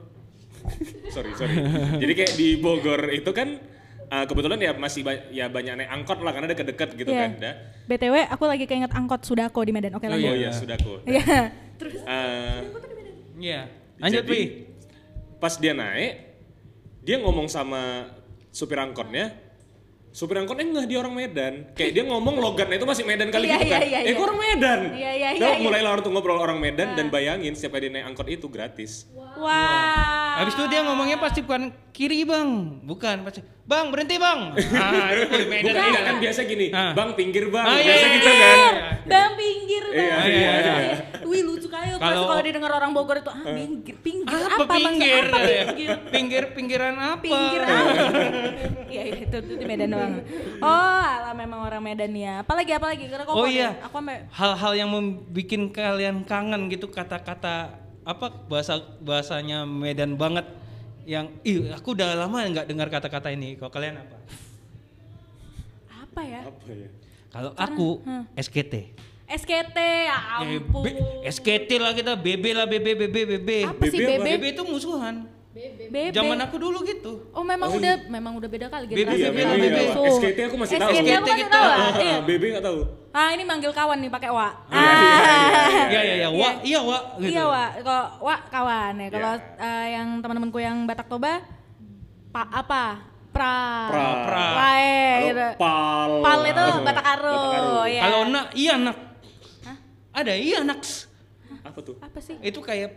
sorry sorry. Jadi kayak di Bogor itu kan ah, kebetulan ya masih ba- ya banyak naik angkot lah karena dekat-dekat gitu Iya. kan. Dah. BTW aku lagi keinget angkot Sudako di Medan. Oke Oh, lanjut. Oh iya. ya sudah kok. Iya. Terus Ah, Iya. Lanjut Jadi, Pi. pas dia naik, dia ngomong sama supir angkotnya, supir angkotnya enggak dia orang Medan. Kayak dia ngomong logatnya itu masih Medan kali Iya, gitu iya, kan. eh, orang Medan. Iya, iya, Nah, iya, mulailah orang tuh ngobrol orang Medan dan bayangin setiap kali dia naik angkot itu gratis. Wah. Habis itu dia ngomongnya pasti bukan kiri bang, bukan pasti bang berhenti bang. Ah itu Medan Bukan, iya. kan biasa gini, Ah. bang pinggir bang, Ah, iya, biasa iya, gitu iya. kan. Bang pinggir bang. Iya, iya, iya. Wih lucu kali kalau Kalau- didengar orang Bogor itu ah pinggir pinggir Apa, apa, pinggir? apa pinggir pinggir pinggiran apa? pinggir apa? Iya iya itu, itu di Medan doang. Oh alah memang orang Medan ya. Apalagi apalagi karena kok Oh iya. Aku sampai Hal-hal yang membuat kalian kangen gitu kata-kata apa bahasa bahasanya Medan banget yang ih aku udah lama nggak dengar kata-kata ini. Kalau kalian apa? apa ya? Apa ya? Kalau aku SKT. SKT ya Eh, ampun. B- SKT lah kita, BB lah BB BB BB. Apa sih BB apa? BB? BB itu musuhan. BB. Zaman aku dulu gitu. Oh memang udah memang udah beda kali BB, generasi Iya, BB. BB, iya. So, SKT aku masih tahu. SKT aku SKT masih gitu. tahu. Ah, ah, Iya. ah, BB nggak tahu. Ah ini manggil kawan nih pakai wa. Iya, iya, iya, Ah. Iya iya iya, wa, iya wa gitu. Iya wa, kalau wa kawan ya. Kalau Iya. eh, yang teman-temanku yang Batak Toba, pak apa? Pra. Pra. Pra. Prae, Kalau gitu. pal. Pal itu Batak Aro. ya. Kalau nak, iya nak. Ada iya naks. Apa tuh? apa sih? Itu kayak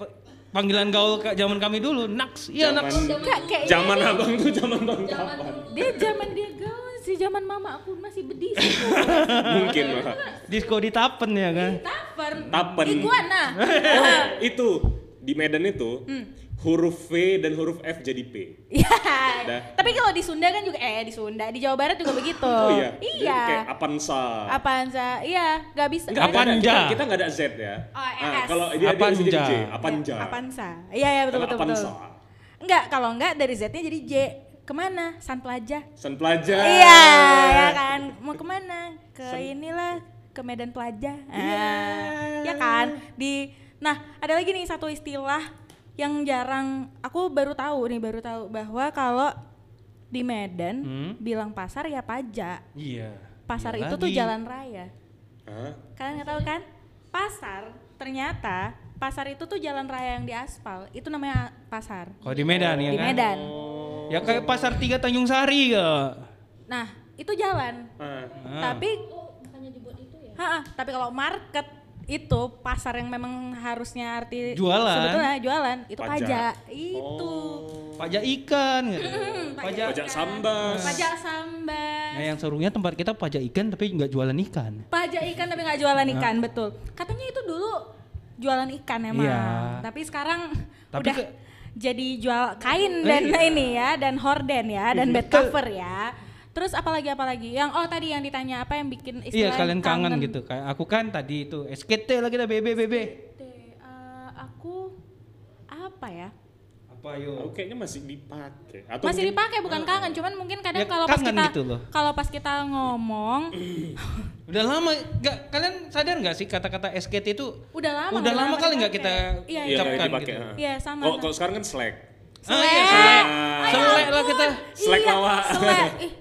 panggilan gaul ke zaman kami dulu, naks. Iya naks. Enggak kayak Zaman abang tuh zaman bang kapan? dia zaman dia gaul sih zaman mama aku masih bedis. Mungkin mah. Disco di Tapen ya kan. Taper. Tapen. Iguana. Oh, itu di Medan itu Hmm. Huruf V dan huruf F jadi P. Iya. Tapi kalau di Sunda kan juga eh di Sunda, di Jawa Barat juga begitu. Oh iya. Jadi Iya. Kayak Apansa. Apaan sa? Iya, nggak bisa. Enggak, Apanja. Kita, kita enggak ada Z ya. Oh, Ah, ES. kalau dia dia bisa jadi Apanja. J, Apanja. Apansa. Iya iya betul betul betul. Apansa. Enggak, kalau enggak dari Z-nya jadi J. Ke mana? San Plaza. San Plaza. Iya, ya kan. Mau ke mana? Ke inilah ke Medan Plaza. Ah, ya kan? Di Nah, ada lagi nih satu istilah yang jarang aku baru tahu nih, baru tahu bahwa kalau di Medan Hmm? bilang pasar ya pajak. Iya. Pasar Iya itu tuh lagi. jalan raya. Hah? Kalian nggak tahu kan? Pasar ternyata pasar itu tuh jalan raya yang diaspal. Itu namanya pasar. Kalau di Medan ya di kan. Medan. Ya kayak pasar tiga Tanjung Sari ya. Nah, itu jalan. Ah. Ah. Tapi Oh, makanya dibuat itu ya? Ha, tapi kalau market itu pasar yang memang harusnya arti Jualan. sebetulnya jualan itu Pajak. pajak, itu Pajak ikan gitu. Pajak. Pajak sambas. pajak sambat Nah yang serunya tempat kita pajak ikan tapi nggak jualan ikan. pajak ikan tapi nggak jualan ikan betul katanya itu dulu jualan ikan emang Iya. tapi sekarang Tapi udah ke- jadi jual kain dan Iya. ini ya dan horden ya dan bed cover ya terus apalagi apalagi yang oh tadi yang ditanya apa yang bikin istilah Iya kalian kangen gitu. Kayak aku kan tadi itu SKT lah kita BB BB. Eh, aku apa ya Apa yo? Aku kayaknya masih dipakai. Atau Masih mungkin- dipakai bukan kangen, cuman mungkin kadang Ya, kalau pas kangen kita gitu loh. kalau pas kita ngomong Udah lama nggak kalian sadar nggak sih kata-kata SKT itu udah lama udah lama kali nggak kita Iya, Iya, iya. ucapkan nggak dipakai. gitu. Iya, sama, Kalau sekarang kan Slack. Ah, iya. Ah. Selek lah kita. Slack iya, lawa. selek. Ih,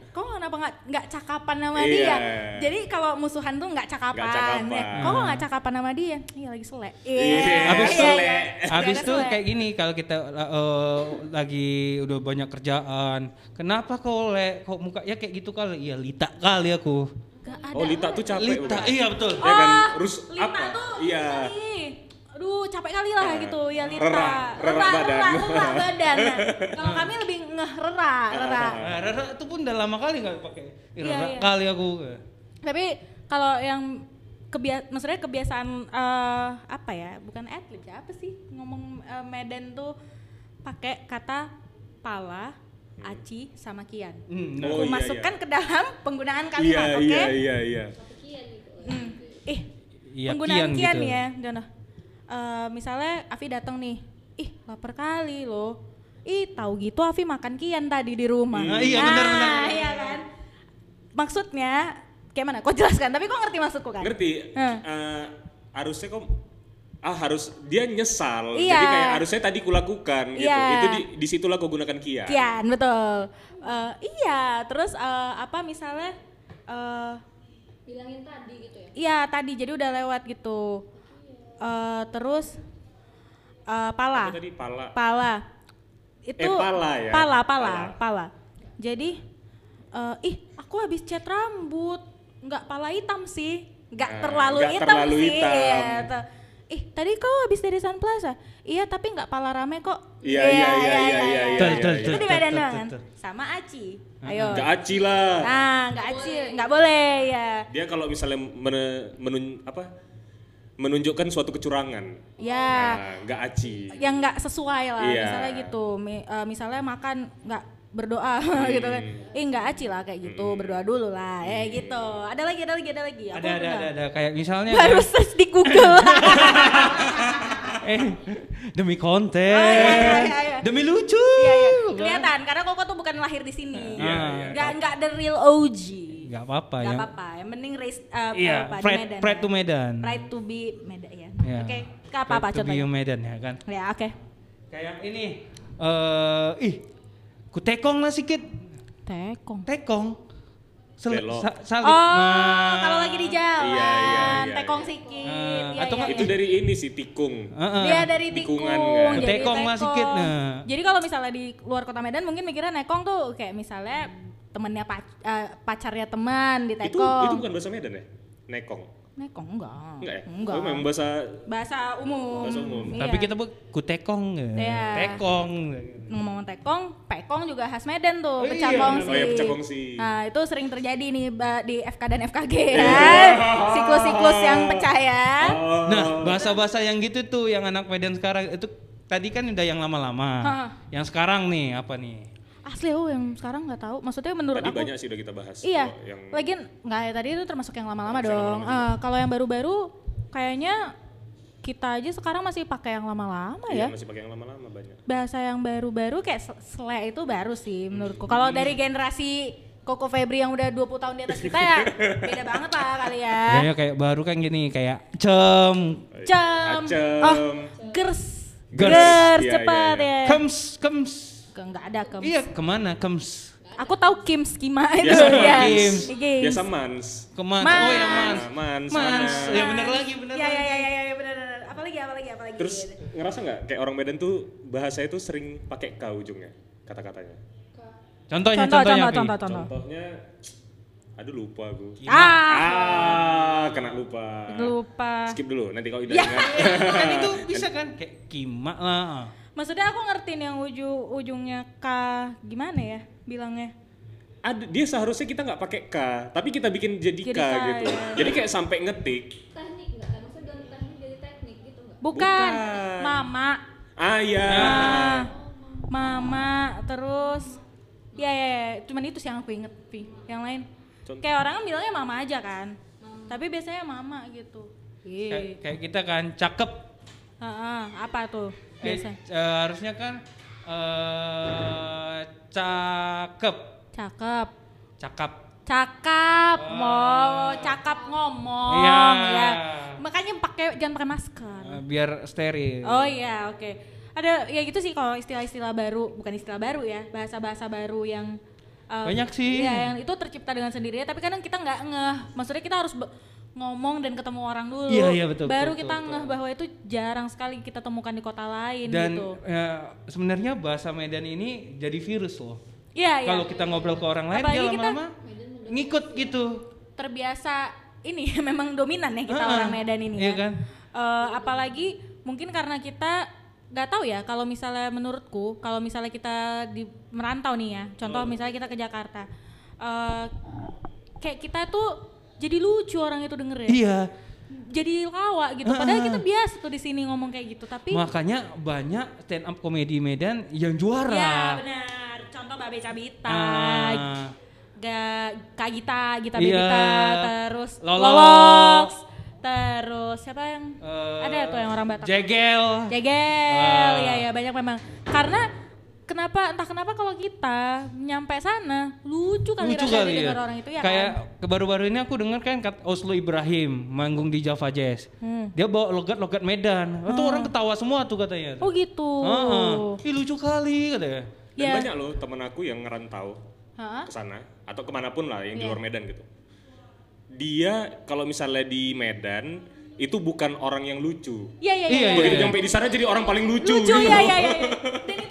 kok kenapa nggak nggak cakapan sama Iya. dia? Jadi kalau musuhan tuh nggak cakapan. Nggak cakapan. Ya, Kok kok nggak cakapan sama dia? Iya lagi selek. Iya, Habis iya, selek. iya. Habis tuh kayak gini kalau kita eh, lagi udah banyak kerjaan, kenapa kau le kok muka ya kayak gitu kali? Iya lita kali aku. Nggak ada. Oh, Lita tuh capek. Lita, bukan? iya betul. Ya kan, Oh, terus Lita apa? tuh Iya. ini. Aduh, capek kali lah Ah, gitu ya Lita. rera, rera badan. rera, rera badan. Nah, kalau kami lebih ngerera, rera. Nah, Rara itu pun udah lama kali nggak pakai. Iya, Rara iya. kali aku. Tapi kalau yang kebia maksudnya kebiasaan eh, apa ya? Bukan atlet ya, apa sih? Ngomong eh, Medan tuh pakai kata pala, aci sama kian. Hmm, Oh, Aku iya, masukkan iya. ke dalam penggunaan Iya, kalimat, oke? iya, iya, iya. Kian. Hmm. Ih, Iya, penggunaan kian kian, gitu. ya, Jono. Eh, misalnya Afi datang nih, ih lapar kali loh. Ih tahu gitu Afi makan kian tadi di rumah. Hmm. Ah, iya, benar, benar, benar. Iya kan. Maksudnya kayak mana? Kok jelaskan? Tapi kok ngerti maksudku kan? Ngerti? Hmm. Eh, harusnya kok ah harus dia nyesal. Iya. Jadi kayak harusnya tadi kulakukan gitu. Iya. Itu di di situlah kau gunakan kia. Kian betul. Eh, iya, terus eh, apa misalnya? eh Bilangin tadi gitu ya. Iya tadi jadi udah lewat gitu. Eh, terus eh, pala. Apa tadi pala. Pala. Itu Eh, pala ya? Pala, pala, Pala. pala. Jadi eh, ih, aku habis cat rambut. Nggak pala hitam sih. Nggak Nah, terlalu nggak hitam terlalu sih. hitam. Iya, tuh. Ih, tadi kau habis dari Sun Plaza? Iya, tapi nggak pala rame kok. Iya, iya, iya, iya, iya, iya, iya, iya. Itu di Medan doang kan? Sama Aci. Ayo. Gak aci lah. Nah, nggak Aci, nggak boleh ya. Dia kalau misalnya men- menun- apa menunjukkan suatu kecurangan. Ya. Nah, nggak aci. yang nggak sesuai lah Iya. misalnya gitu Mi- eh, misalnya makan nggak berdoa gitu kan eh nggak aci lah kayak gitu berdoa dulu lah eh gitu ada lagi ada lagi ada lagi Aku Ada ada ada ada kayak misalnya baru kayak- search di Google eh demi konten. Oh, iya, iya, iya, iya. Demi lucu. iya iya kelihatan karena Koko tuh bukan lahir di sini Iya, iya. nggak nggak the real OG Gak apa-apa nggak ya. apa-apa yang penting race uh, Iya, apa, di pride, Medan pride ya. to Medan. pride to be Medan ya Iya. oke ke apa apa Pride to be contohnya Medan ya kan. ya oke Kayak ini eh ih, ku tekong lah sikit. tekong Tekong. Sel- sa- salib. Oh, Nah. kalau lagi di jalan, Iya, iya, iya, tekong iya. sikit. Ah, iya, atau iya, nggak Itu iya. dari ini sih tikung. Heeh. Dia dari tikung, Tikungan kan. Tekong lah sikit, nah. Jadi kalau misalnya di luar kota Medan mungkin mikirnya nekong tuh kayak misalnya temennya pac- eh, pacarnya teman di Itu tekong. itu bukan bahasa Medan ya? Nekong. Nekong enggak. Enggak ya? Enggak. Oh, memang bahasa Bahasa umum. Bahasa umum. Tapi Iya. kita bu ku tekong. ya. Iya. Tekong. ngomong tekong, pekong juga khas Medan tuh, Oh, pecah iya. kongsi. Oh, iya, pecah kongsi. Nah, itu sering terjadi nih di FK dan FKG ya. Siklus-siklus yang pecah ya. Oh. Nah, bahasa-bahasa yang gitu tuh yang anak Medan sekarang itu tadi kan udah yang lama-lama. Yang sekarang nih apa nih? Asli oh yang sekarang nggak tahu. Maksudnya menurut Tadi aku banyak sih udah kita bahas. Iya. Kalau Yang Lagian nggak ya tadi itu termasuk yang lama-lama yang dong. Ah, kalau yang baru-baru kayaknya kita aja sekarang masih pakai yang lama-lama iya, ya. masih pakai yang lama-lama banyak. Bahasa yang baru-baru kayak sle- sle itu baru sih menurutku. Kalau dari generasi Koko Febri yang udah 20 tahun di atas kita ya beda banget lah kali ya. Kayaknya kayak baru kan gini kayak cem, Jam. Acem. Oh, gers. Gers. Gers, Iya, cepat iya, ya. kems, kems. Ke- Nggak ada kems. Iya ke mana kems? Aku tahu Kim Skima itu Biasa ya. Kims. Kims. Biasa mans. Ke mana? Mans. Oh ya mans. Mans, Mans. mans. Ya bener lagi, bener Ya ya lagi. ya ya ya benar benar. Apalagi apalagi apalagi. Terus ngerasa nggak kayak orang Medan tuh bahasa itu sering pakai k ujungnya kata-katanya. Contohnya, contoh contohnya, contoh contoh contoh. Contohnya, aduh lupa aku. Ah, Ah, kena lupa. lupa. Skip dulu, nanti kalau udah Ya. ingat. kan itu bisa kan kayak kimak lah. Maksudnya aku ngertiin yang ujung ujungnya K gimana ya bilangnya? Ada, dia seharusnya kita nggak pakai k, tapi kita bikin jadi, Jadi k, K, gitu. ya. Jadi kayak sampai ngetik. Teknik enggak kan? Maksudnya ganti teknik jadi teknik gitu enggak? Bukan, Bukan. mama. Ah ya. Ah, mama terus ya ya, ya. cuman itu sih yang aku inget Pi. Yang lain Contoh. kayak orang kan bilangnya mama aja kan. Tapi biasanya mama gitu. Kayak, Iya. kayak kita kan cakep. Ah, ah, apa tuh Eh, eh, harusnya kan eh cakep, Cakep. cakap. Cakap, mau cakap ngomong Iya. ya. Makanya pakai jangan pakai masker. Eh, biar steril. Oh iya, oke. Ada ya gitu sih kalau istilah-istilah baru, bukan istilah baru ya, bahasa-bahasa baru yang um, Banyak sih. Iya, yang itu tercipta dengan sendirinya, tapi kadang kita nggak ngeh. Maksudnya kita harus be- ngomong dan ketemu orang dulu. Iya, iya, betul, Baru betul, kita betul, ngeh bahwa itu jarang sekali kita temukan di kota lain Dan gitu. ya, sebenarnya bahasa Medan ini jadi virus loh. Iya, iya. Kalau kita ngobrol ke orang lain, Apalagi dia kita- lama-lama ngikut gitu. terbiasa ini memang dominan ya kita Heeh, orang Medan ini iya ya. kan? Eh, apalagi mungkin karena kita nggak tahu ya kalau misalnya menurutku kalau misalnya kita di merantau nih ya contoh misalnya kita ke Jakarta eh, kayak kita tuh jadi lucu orang itu denger ya Iya. jadi lawa gitu padahal kita biasa tuh di sini ngomong kayak gitu tapi Makanya banyak stand up komedi Medan yang ya juara. benar contoh Babe Cabita Ah. Ga, Kak Gita, Gita Iya. Bebita, terus Lolox. Lolox, terus siapa yang Eh, ada tuh yang orang Batak? Jegel. Jegel, Ah. ya ya banyak memang. Karena kenapa entah kenapa kalau kita nyampe sana lucu kali Lucu rasanya kali ya. orang itu ya Kayak kan? baru-baru ini aku dengar kan kat Oslo Ibrahim manggung di Java Jazz. Hmm. Dia bawa logat-logat Medan. Itu orang ketawa semua tuh katanya. Oh gitu. Heeh. Ih lucu kali katanya. Dan Ya. banyak loh temen aku yang ngerantau ke sana atau ke mana pun lah yang di Iya. luar Medan gitu. Dia kalau misalnya di Medan itu bukan orang yang lucu. Iya iya iya. Iya, iya. Begitu iya. nyampe di sana jadi orang paling lucu. Lucu gitu. ya ya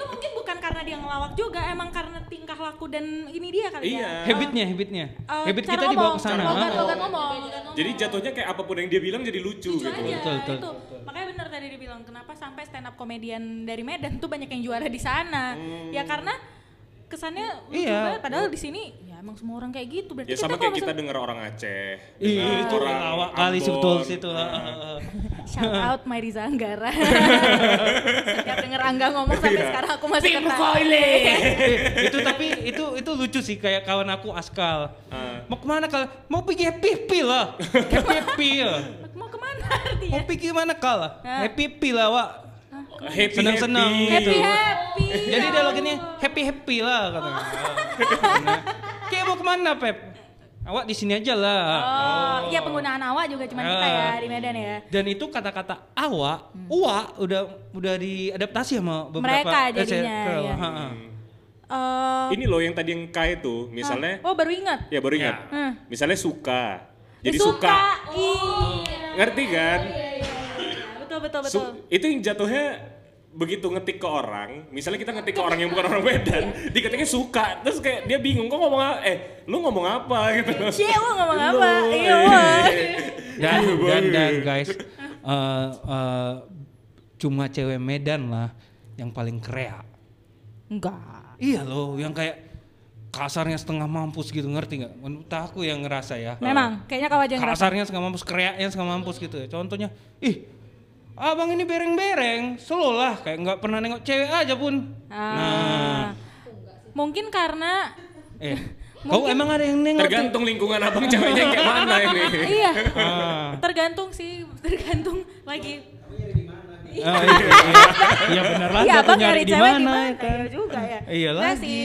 karena dia ngelawak juga, emang karena tingkah laku dan ini dia kali Iya. ya. Habitnya, habitnya. Eh, Habit kita dibawa ngomong, ke sana. Logat, Heeh. logat ngomong, logat ngomong. Jadi jatuhnya kayak apa pun yang dia bilang jadi lucu, Lucu gitu. aja, Betul, betul, itu. Makanya benar tadi dibilang kenapa sampai stand up komedian dari Medan tuh banyak yang juara di sana. Ya karena kesannya lucu Iya. banget padahal di sini ya emang semua orang kayak gitu berarti Ya sama kayak kita denger orang Aceh, denger itu orang lawak kali sebetulnya situ. Heeh. shout out My Riza Anggara setiap denger Angga ngomong sampai Iya. sekarang aku masih kena Eh, itu tapi itu itu lucu sih kayak kawan aku Askal. Ah. Mau ke mana kal? Mau pergi happy pill lah. Happy ya. mau ke mana artinya Mau pergi mana kal? Happy pill lah wak. happy Senang-senang happy. happy gitu. happy Jadi ya dia Allah. loginnya happy happy lah katanya. Nah, Kayak mau ke mana Pep? Awak di sini aja lah. oh iya penggunaan awak juga cuma kita ya Ah. di Medan ya Dan itu kata-kata awak, uwa udah udah diadaptasi sama beberapa Mereka eh, jadinya, circle. ya. Ha-ha. Eh, Ini loh yang tadi yang Kai tuh, misalnya, oh baru ingat ya baru ingat, Hmm. misalnya suka, jadi Ya, suka, Iya. ngerti kan? Betul betul betul. Su- itu yang jatuhnya begitu ngetik ke orang, misalnya kita ngetik ke orang yang bukan orang Medan, diketiknya suka, terus kayak dia bingung, kok ngomong apa? Eh, lu ngomong apa gitu? Cie, lu ngomong apa? Iya, wah. dan Iya, dan dan guys eh, eh, cuma cewek Medan lah yang paling krea Enggak. iya loh yang kayak kasarnya setengah mampus gitu ngerti nggak menurut aku yang ngerasa ya Memang, kayaknya kau aja yang ngerasa. kasarnya setengah mampus kreaknya setengah mampus gitu ya contohnya ih abang ini bereng-bereng slow lah kayak nggak pernah nengok cewek aja pun nah Ah. Mungkin karena eh kau emang ada yang nengok Tergantung lingkungan abang ceweknya kayak mana ini. iya. Ah. Tergantung sih, tergantung lagi. Ah, iya, iya. Iya, benar lagi Iya, abang nyari di mana kan. Iya juga ya. Iya Nggak lagi. sih.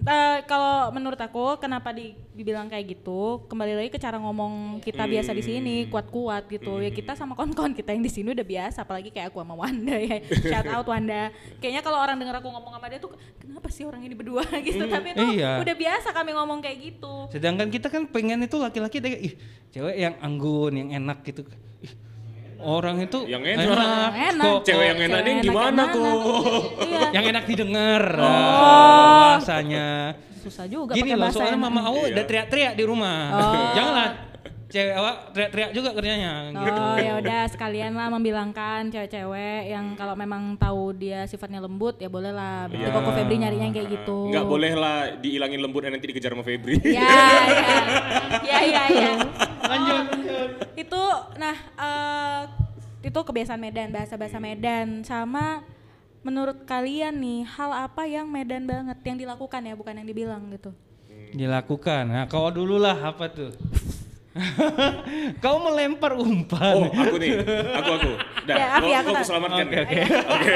Eh, kalau menurut aku kenapa di- dibilang kayak gitu kembali lagi ke cara ngomong kita biasa di sini kuat-kuat gitu. Ya kita sama kawan-kawan kita yang di sini udah biasa apalagi kayak aku sama Wanda ya. Shout out Wanda. Kayaknya kalau orang denger aku ngomong sama dia tuh kenapa sih orang ini berdua? gitu. Tapi itu iya. udah biasa kami ngomong kayak gitu. Sedangkan kita kan pengen itu laki-laki ih cewek yang anggun, yang enak gitu. Ih, orang itu Yang enak. enak. Kok, Cewek kok- yang enak enak gimana yang kok? iya yang enak didengar Oh. bahasanya. susah juga Gini pakai loh, soalnya yang- mama awak Iya. udah teriak-teriak di rumah. Oh. Janganlah cewek awak teriak-teriak juga kerjanya. gitu. Oh ya udah sekalian lah membilangkan cewek-cewek yang kalau memang tahu dia sifatnya lembut ya boleh lah. Berarti Iya. Koko Febri nyarinya yang kayak gitu. Nggak boleh lah dihilangin lembut dan nanti dikejar sama Febri. Ya ya ya ya ya. Lanjut. Itu nah eh, itu kebiasaan Medan bahasa-bahasa Medan sama menurut kalian nih hal apa yang Medan banget yang dilakukan ya bukan yang dibilang gitu. Dilakukan. Nah, kau dulu lah apa tuh? kau melempar umpan. Oh, aku nih. Aku aku. Dah, Ya, aku tak- aku selamatkan Oke, nih. oke.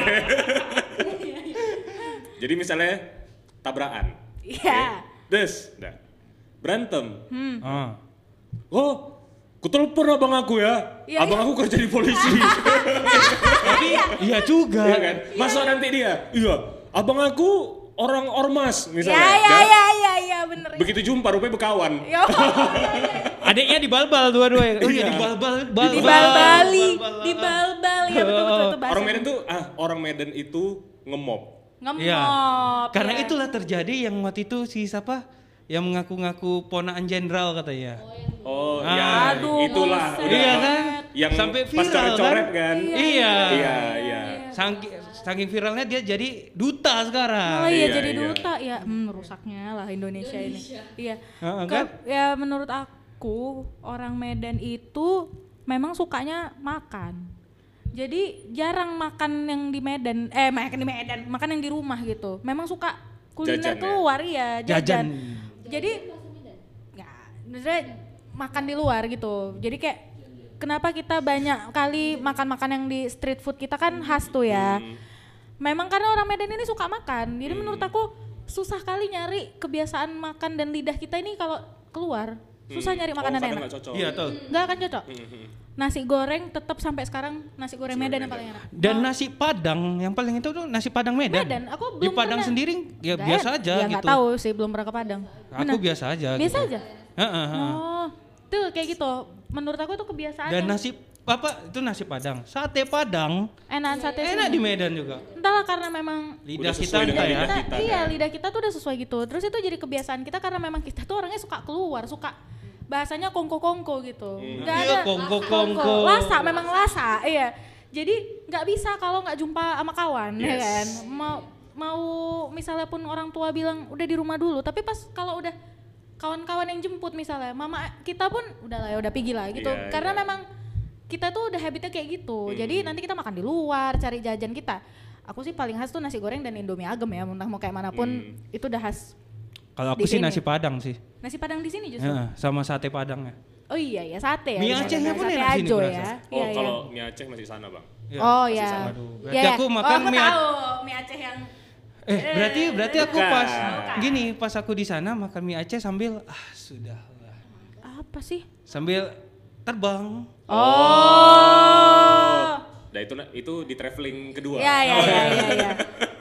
Jadi misalnya tabrakan. Iya. Oke. Des, dah. Berantem. Ah. Oh, kutelepon abang aku ya. Iya, abang aku kerja di polisi. Tapi iya juga. Iya kan? Masa nanti dia, iya, abang aku orang ormas misalnya. Ya ya kan? ya ya ya bener. Begitu jumpa rupanya bekawan. Yo, Adiknya dibalbal dua-duanya. Oh iya Iya. dibalbal. di Balbali, Balbal. di Balbal ya betul betul itu. Orang Medan tuh, ah orang Medan itu ngemop. ngemop. Iya. Karena ya. itulah terjadi yang waktu itu si siapa yang mengaku-ngaku ponakan jenderal katanya. Oh Ah. ya, Aduh, itulah. udah. Iya kan? Yang Sampai pas viral coret-coret kan? kan. Iya. Iya, iya. Saking, saking viralnya dia jadi duta sekarang. Oh iya, Iya, jadi iya. duta ya. Hmm, rusaknya lah Indonesia, ini. Iya. Ke- kan? ya menurut aku orang Medan itu memang sukanya makan. Jadi jarang makan yang di Medan, eh makan di Medan, makan yang di rumah gitu. Memang suka kuliner Jajan ya? keluar ya, jajan. Jajan. Jadi ya, maksudnya makan di luar gitu. Jadi kayak kenapa kita banyak kali makan-makan yang di street food kita kan khas tuh ya. Hmm. Memang karena orang Medan ini suka makan. Jadi menurut aku susah kali nyari kebiasaan makan dan lidah kita ini kalau keluar. Susah nyari makanan oh, enak. cocok. Iya tuh. Nggak akan cocok. Hmm, Nasi goreng tetap sampai sekarang nasi goreng Medan yang paling enak. Dan nasi Padang yang paling itu tuh nasi Padang Medan. Medan, aku Di belum Padang pernah. sendiri ya Nggak biasa aja ya, gitu. nggak tahu sih, belum pernah ke Padang. Aku Benar. biasa aja. Biasa gitu. aja. Heeh, heeh. Oh, tuh kayak gitu. Menurut aku itu kebiasaan Dan nasi apa itu nasi Padang. Sate Padang enak sate enak sini. di Medan juga. Entahlah karena memang Lidah Udah kita entah ya. lidah kita, kita, iya kan? lidah kita tuh udah sesuai gitu. Terus itu jadi kebiasaan kita karena memang kita tuh orangnya suka keluar, suka bahasanya kongko-kongko gitu. Nggak Iya, ada kongko-kongko. Lasa memang lasa, iya. Jadi nggak bisa kalau nggak jumpa sama kawan, ya Yes. kan. Mau mau misalnya pun orang tua bilang udah di rumah dulu, tapi pas kalau udah kawan-kawan yang jemput misalnya, mama kita pun udah lah ya udah pergi lah gitu. Iya, Karena iya. memang kita tuh udah habitnya kayak gitu. Jadi nanti kita makan di luar, cari jajan kita. Aku sih paling khas tuh nasi goreng dan indomie agem ya, entah mau kayak mana pun itu udah khas. Kalau aku sih sini. nasi Padang sih. Nasi padang di sini justru. Heeh, sama sate Padang ya. Oh iya ya sate ya. Mie. Acehnya pun enak sini berasa. ya. Oh, Iya, iya. kalau mie Aceh masih sana, Bang. Ya. Oh ya. Aduh, Iya, iya. aku oh, makan aku mie tahu mie Aceh yang Eh, berarti berarti aku Bukan. pas gini, pas aku di sana makan mie Aceh sambil ah sudah lah. apa sih? Sambil terbang. Oh. Nah itu itu di traveling kedua. Iya iya iya iya iya.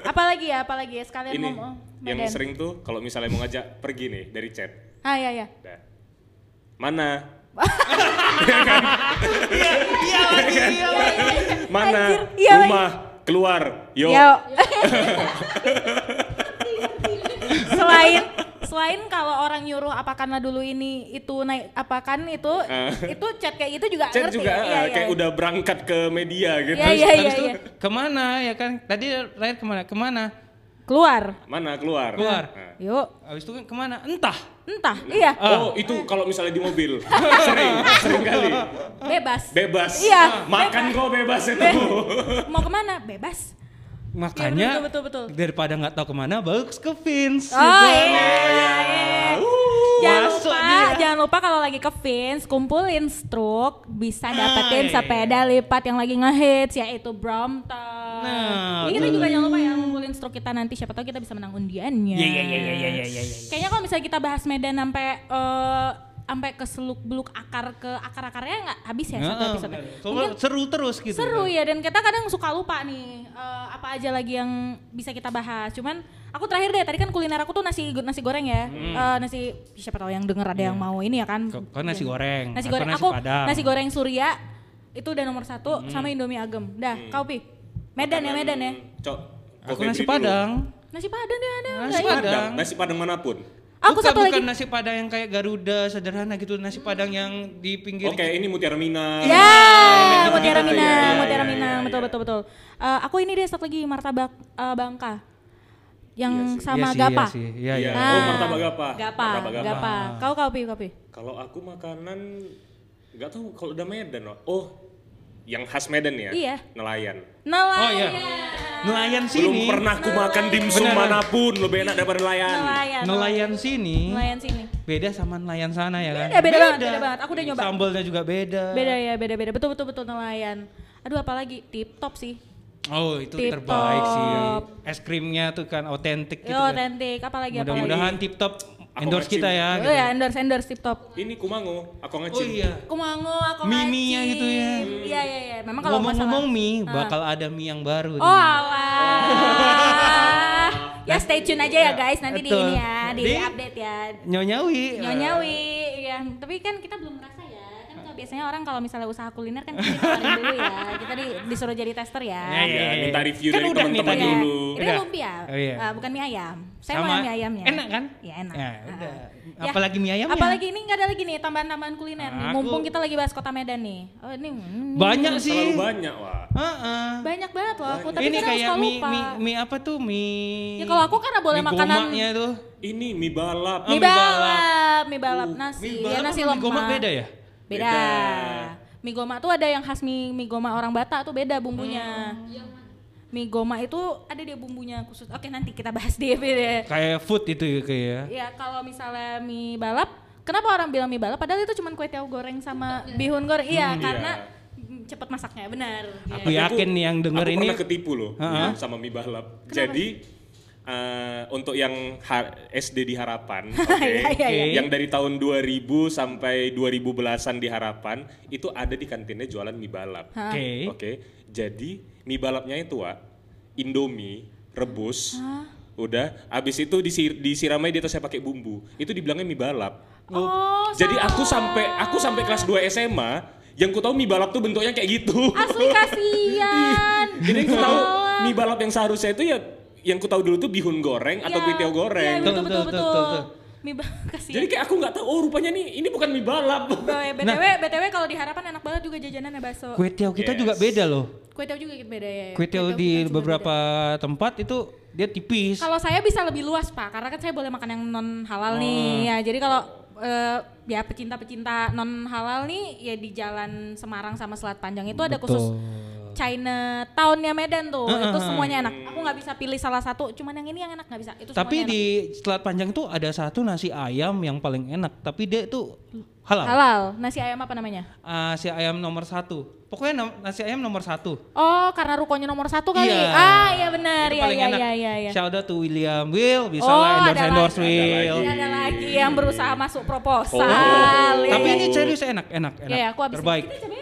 Apalagi ya, apalagi ya sekalian Ini ngomong yang sering tuh kalau misalnya mau ngajak pergi nih dari chat. Ah iya iya. Nah, mana? Iya lagi, iya. Mana? Iya Rumah, keluar, yo. Yo. selain selain kalau orang nyuruh apa karena dulu ini itu naik apa kan itu itu chat kayak gitu juga. Chat ngerti juga ya? iya. kayak udah berangkat ke media gitu. Iya iya iya itu iya. ke mana ya kan? Tadi terakhir ke mana? Ke mana? Keluar. Mana keluar? Keluar. Nah. Yuk. Habis itu kan ke mana? Entah. Entah. Iya. Oh, itu kalau misalnya di mobil. sering, sering kali. Bebas. Bebas. Iya, Makan kok bebas itu. Mau ke mana? Bebas. Makanya betul, betul, betul. daripada nggak tahu ke mana, bagus ke Vince. Oh gitu. iya. iya. Jangan lupa, dia. jangan lupa kalau lagi ke Vince, kumpulin stroke, bisa dapetin iya, sepeda lipat yang lagi ngehits yaitu Brompton. Nah, Ini kita juga jangan lupa ya ngumpulin stroke kita nanti siapa tahu kita bisa menang undiannya. Iya iya iya iya iya iya. iya. Kayaknya kalau misalnya kita bahas Medan sampai eh, sampai ke seluk beluk akar ke akar akarnya nggak habis ya satu episode. Mungkin seru terus gitu. seru ya dan kita kadang suka lupa nih eh, apa aja lagi yang bisa kita bahas. Cuman aku terakhir deh tadi kan kuliner aku tuh nasi nasi goreng ya. Eh, nasi siapa tahu yang denger ada yang mau ini ya kan. Kau nasi goreng, Nasi aku goreng nasi aku Padang. nasi goreng Surya itu udah nomor satu sama Indomie Agem. Dah, kau pi. Medan ya Medan ya. Cok. Aku nasi dulu. Padang. Nasi Padang deh ada. Nasi. Padang, nasi Padang mana pun. Aku bukan, satu bukan lagi. nasi Padang yang kayak Garuda sederhana gitu, nasi Padang yang di pinggir. Oke, ini Mutiara Minang. Ya, Mutiara ya. Minang, Iya, Mutiara iya, Minang, iya, betul betul betul. Eh, aku ini deh satu lagi martabak eh, Bangka. Yang Iya sih. sama Iya sih, Gapa. Iya sih, iya Iya. iya. Oh, martabak Gapa. Gapa, Martabak Gapa. Gapa. Kau kau pi, kau pi. Kalau aku makanan nggak tahu kalau udah Medan. Oh, yang khas Medan ya? Iya. Nelayan. Nelayan. Oh iya. Nelayan Belum sini. pernah aku makan dimsum Beneran. mana pun lebih enak daripada nelayan. Nelayan. Nelayan sini. Nelayan sini. Beda sama nelayan sana ya kan? Beda, beda banget, beda banget. Aku udah nyoba. Sambalnya juga beda. Beda ya, beda-beda. Betul betul betul nelayan. Aduh apalagi tip top sih. Oh itu Tip terbaik sih. top. Es krimnya tuh kan otentik gitu Yo, kan. otentik. Apalagi apalagi. Mudah-mudahan tip top Aku endorse ngacim. kita ya. Oh gitu. ya, endorse endorse tip top. Ini kumango, aku Oh ngacim. iya. Kumango, aku Mie-mie-nya ngacim. gitu ya. Iya iya iya. Memang kalau Ngomong-ngomong masalah- mie, Ah. bakal ada mie yang baru. Oh nih. alah. ya stay tune aja ya guys nanti di ini ya, di, Di- update ya. Nyonyawi. Nyonyawi ya. Tapi kan kita belum merasa ya. Kan kalau biasanya orang kalau misalnya usaha kuliner kan kita ditawarin dulu ya. Kita di- disuruh jadi tester ya. Ya, ya, Ya, ya, minta ya. review Kan dari teman-teman. Iya. dulu. Ini Udah. lumpia, Oh, iya. Ah, bukan mie ayam. Saya Sama- mau mie ayamnya. enak kan? Ya enak. Ya, Ah. udah. Ya, Apalagi mie ayamnya. Apalagi ini nggak ada lagi nih tambahan-tambahan kuliner nih. Aku- Mumpung kita lagi bahas kota Medan nih. Oh ini hmm, Banyak sih. Terlalu banyak, wah. Heeh. banyak banget loh aku. Tapi Ini kayak suka mie, lupa. mie, mie apa tuh mie? Ya, kalau aku karena boleh mie makanan- tuh. Ini mie balap. Oh, mie mie balap. mie balap nasi, Mie ya balap nasi sama lemak. mie gomak beda ya? Beda. Beda. Mie goma tuh ada yang khas mie mie goma orang Batak tuh beda bumbunya. Mie goma itu ada dia bumbunya khusus. Oke nanti kita bahas di ya. Kayak food itu ya kayak. Ya kalau misalnya mie balap, kenapa orang bilang mie balap? Padahal itu cuma kue tiaw goreng sama bihun goreng. Iya Hmm, karena iya. cepet masaknya benar. Aku Ya. yakin nih yang denger aku ini pernah ketipu loh Heeh. sama mie balap. Jadi eh, untuk yang SD di Harapan, oke, Iya, iya, iya. yang dari tahun 2000 sampai 2000 belasan di Harapan itu ada di kantinnya jualan mie balap. Oke. Oke, jadi mie balapnya itu Wak, Indomie rebus, udah, abis itu disir, disiramai di atasnya pakai bumbu. Itu dibilangnya mie balap. Oh, Jadi aku sampai aku sampai kelas 2 SMA, yang ku tahu mie balap tuh bentuknya kayak gitu. asli kasihan. Jadi aku tahu mie balap yang seharusnya itu ya yang ku tahu dulu tuh bihun goreng atau Iya, kue tiaw Iya goreng. betul Betul, betul betul, betul. betul, betul. Mie. Jadi kayak aku nggak tahu oh rupanya nih ini bukan mie balap. Boy, Nah. BTW, BTW kalau di harapan enak banget juga jajanannya bakso. kue tiaw kita Yes. juga beda loh. Kue tiaw juga beda ya. Kue tiaw di beberapa beda. tempat itu dia tipis. Kalau saya bisa lebih luas pak, karena kan saya boleh makan yang non halal nih. Ya, jadi kalau eh, ya pecinta-pecinta non halal nih ya di Jalan Semarang sama Selat Panjang itu ada khusus China Townnya Medan tuh. itu semuanya enak. Aku nggak bisa pilih salah satu, cuman yang ini yang enak nggak bisa. Itu Tapi di Selat Panjang tuh ada satu nasi ayam yang paling enak, tapi dia tuh halal. enak. halal. Nasi ayam apa namanya? Ah, si ayam nomor satu. Pokoknya nom- nasi ayam nomor satu. Oh, karena rukonya nomor satu kali. Iya. Ah, iya benar. Iya, iya, enak. iya, iya, iya. Shout out to William Will, bisa Oh, lah endorse ada endorse lagi. Will. Ini ada lagi yang berusaha masuk proposal. Oh. Ya, Tapi ya, ini ya. serius enak, enak, enak. Iya, ya, aku habis Terbaik. Ini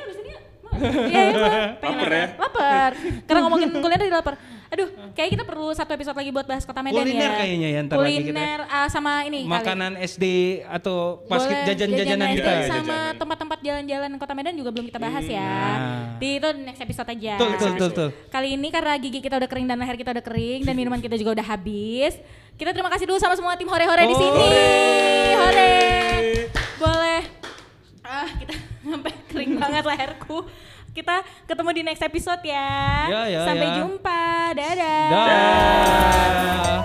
Iya, iya, gua pengen Laper ya? Lapar. Karena ngomongin kuliner jadi lapar. Aduh, kayak kita perlu satu episode lagi buat bahas kota Medan Kuliner ya. kayaknya ya, ntar lagi kita. Kuliner ah, sama ini kali. Makanan SD atau pas jajan-jajanan jajanan kita. SD sama Jajanan. tempat-tempat jalan-jalan kota Medan juga belum kita bahas ya. Nah. Di itu next episode aja. Betul, betul, betul, betul. Kali ini karena gigi kita udah kering dan leher kita udah kering dan minuman kita juga udah habis. Kita terima kasih dulu sama semua tim hore-hore di sini. Hore. Boleh. Ah, kita sampai kering banget leherku. Kita ketemu di next episode ya. Ya, ya, Sampai ya. jumpa. Dadah. Dah.